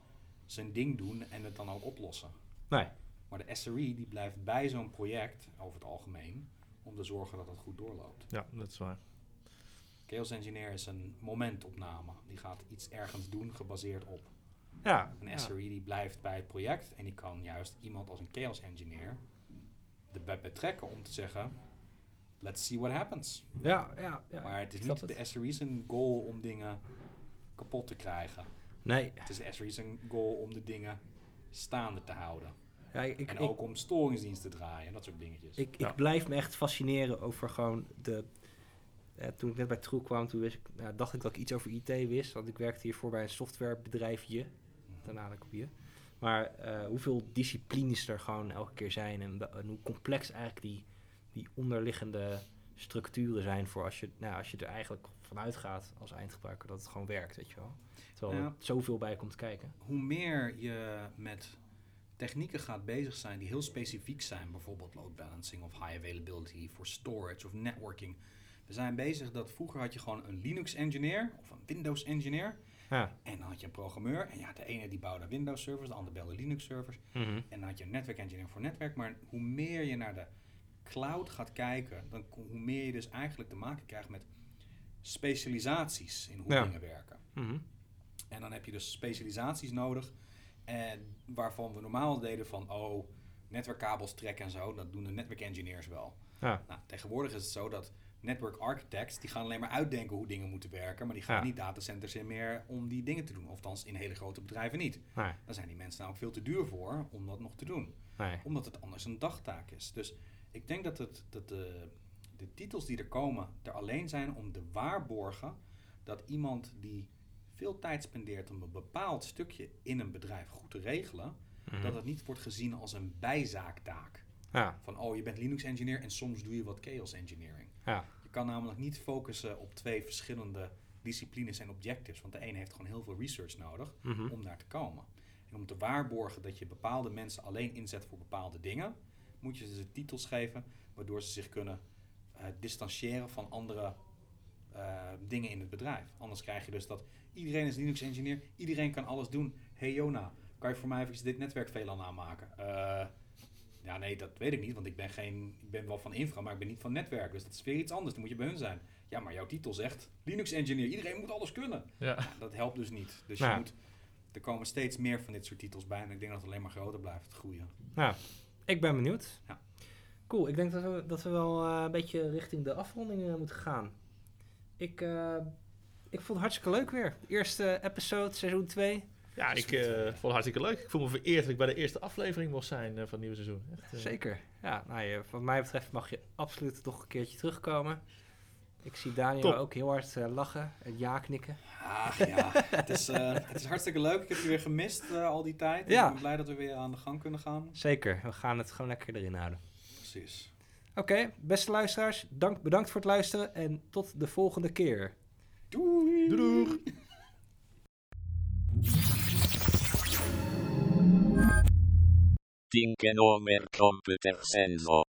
zijn ding doen en het dan ook oplossen. Nee. Maar de SRE, die blijft bij zo'n project, over het algemeen, om te zorgen dat het goed doorloopt. Ja, dat is waar. Chaos engineer is een momentopname. Die gaat iets ergens doen gebaseerd op. Ja, Een ja. SRE die blijft bij het project en die kan juist iemand als een chaos engineer erbij betrekken om te zeggen, let's see what happens. Ja, ja, ja. maar het is niet het. de SRE zijn goal om dingen kapot te krijgen. Nee. Het is de SRE zijn goal om de dingen staande te houden. Ja, ik, en ik, ook om storingsdienst te draaien en dat soort dingetjes. Ik, Ja. ik blijf me echt fascineren over gewoon de... eh, toen ik net bij True kwam, toen wist ik, nou, dacht ik dat ik iets over IT wist. Want ik werkte hiervoor bij een softwarebedrijfje. Daarna had ik op je. Maar eh, hoeveel disciplines er gewoon elke keer zijn. En hoe complex eigenlijk die, die onderliggende structuren zijn. Voor als je, nou, als je er eigenlijk vanuit gaat als eindgebruiker dat het gewoon werkt, weet je wel. Terwijl Ja. er zoveel bij komt kijken. Hoe meer je met technieken gaat bezig zijn die heel specifiek zijn, bijvoorbeeld load balancing of high availability voor storage of networking. We zijn bezig dat vroeger had je gewoon een Linux engineer of een Windows engineer. Ja. En dan had je een programmeur. En ja, de ene die bouwde Windows servers, de andere belde Linux servers. Mhm. En dan had je een netwerk engineer voor netwerk. Maar hoe meer je naar de cloud gaat kijken, dan hoe meer je dus eigenlijk te maken krijgt met specialisaties in hoe Ja. dingen werken. Mhm. En dan heb je dus specialisaties nodig. En waarvan we normaal deden van, oh, netwerkkabels trekken en zo, dat doen de netwerk engineers wel. Ja. Nou, tegenwoordig is het zo dat network architects, die gaan alleen maar uitdenken hoe dingen moeten werken, maar die gaan Ja. niet datacenters in meer om die dingen te doen. Of althans in hele grote bedrijven niet. Nee, Daar zijn die mensen nou ook veel te duur voor om dat nog te doen. nee. Omdat het anders een dagtaak is. Dus ik denk dat, het, dat de, de titels die er komen er alleen zijn om te waarborgen dat iemand die veel tijd spendeert om een bepaald stukje in een bedrijf goed te regelen, Mhm. dat het niet wordt gezien als een bijzaaktaak. Ja, Van oh, je bent Linux engineer en soms doe je wat chaos engineering. ja. Je kan namelijk niet focussen op twee verschillende disciplines en objectives, want de een heeft gewoon heel veel research nodig Mhm. om daar te komen. En om te waarborgen dat je bepaalde mensen alleen inzet voor bepaalde dingen, moet je ze titels geven waardoor ze zich kunnen eh, distancieren van andere eh, dingen in het bedrijf. Anders krijg je dus dat iedereen is Linux engineer, iedereen kan alles doen. Hey Jona, kan je voor mij even dit netwerk VLAN aanmaken? Eh, ja, nee, dat weet ik niet, want ik ben, geen, ik ben wel van infra, maar ik ben niet van netwerk. Dus dat is weer iets anders, dan moet je bij hun zijn. Ja, maar jouw titel zegt Linux engineer, iedereen moet alles kunnen. Ja. Dat helpt dus niet. Dus Nou. je moet, er komen steeds meer van dit soort titels bij. En ik denk dat het alleen maar groter blijft groeien. Nou, ik ben benieuwd. Ja. Cool, ik denk dat we, dat we wel eh, een beetje richting de afronding eh, moeten gaan. Ik, eh, ik vond het hartstikke leuk weer. Eerste episode, seizoen 2. Ja, ik vond het hartstikke leuk. Ik voel me vereerd dat ik bij de eerste aflevering mocht zijn van het nieuwe seizoen. Echt, Zeker. Ja, nou, je, wat mij betreft mag je absoluut toch een keertje terugkomen. Ik zie Daniel Top. ook heel hard eh, lachen en ja knikken. Ach ja, het is, eh, het is hartstikke leuk. Ik heb je weer gemist eh, al die tijd. Ja. Ik ben blij dat we weer aan de gang kunnen gaan. Zeker, we gaan het gewoon lekker erin houden. Precies. Oké, beste luisteraars, dank, bedankt voor het luisteren en tot de volgende keer. Doei! Doei computer sensor.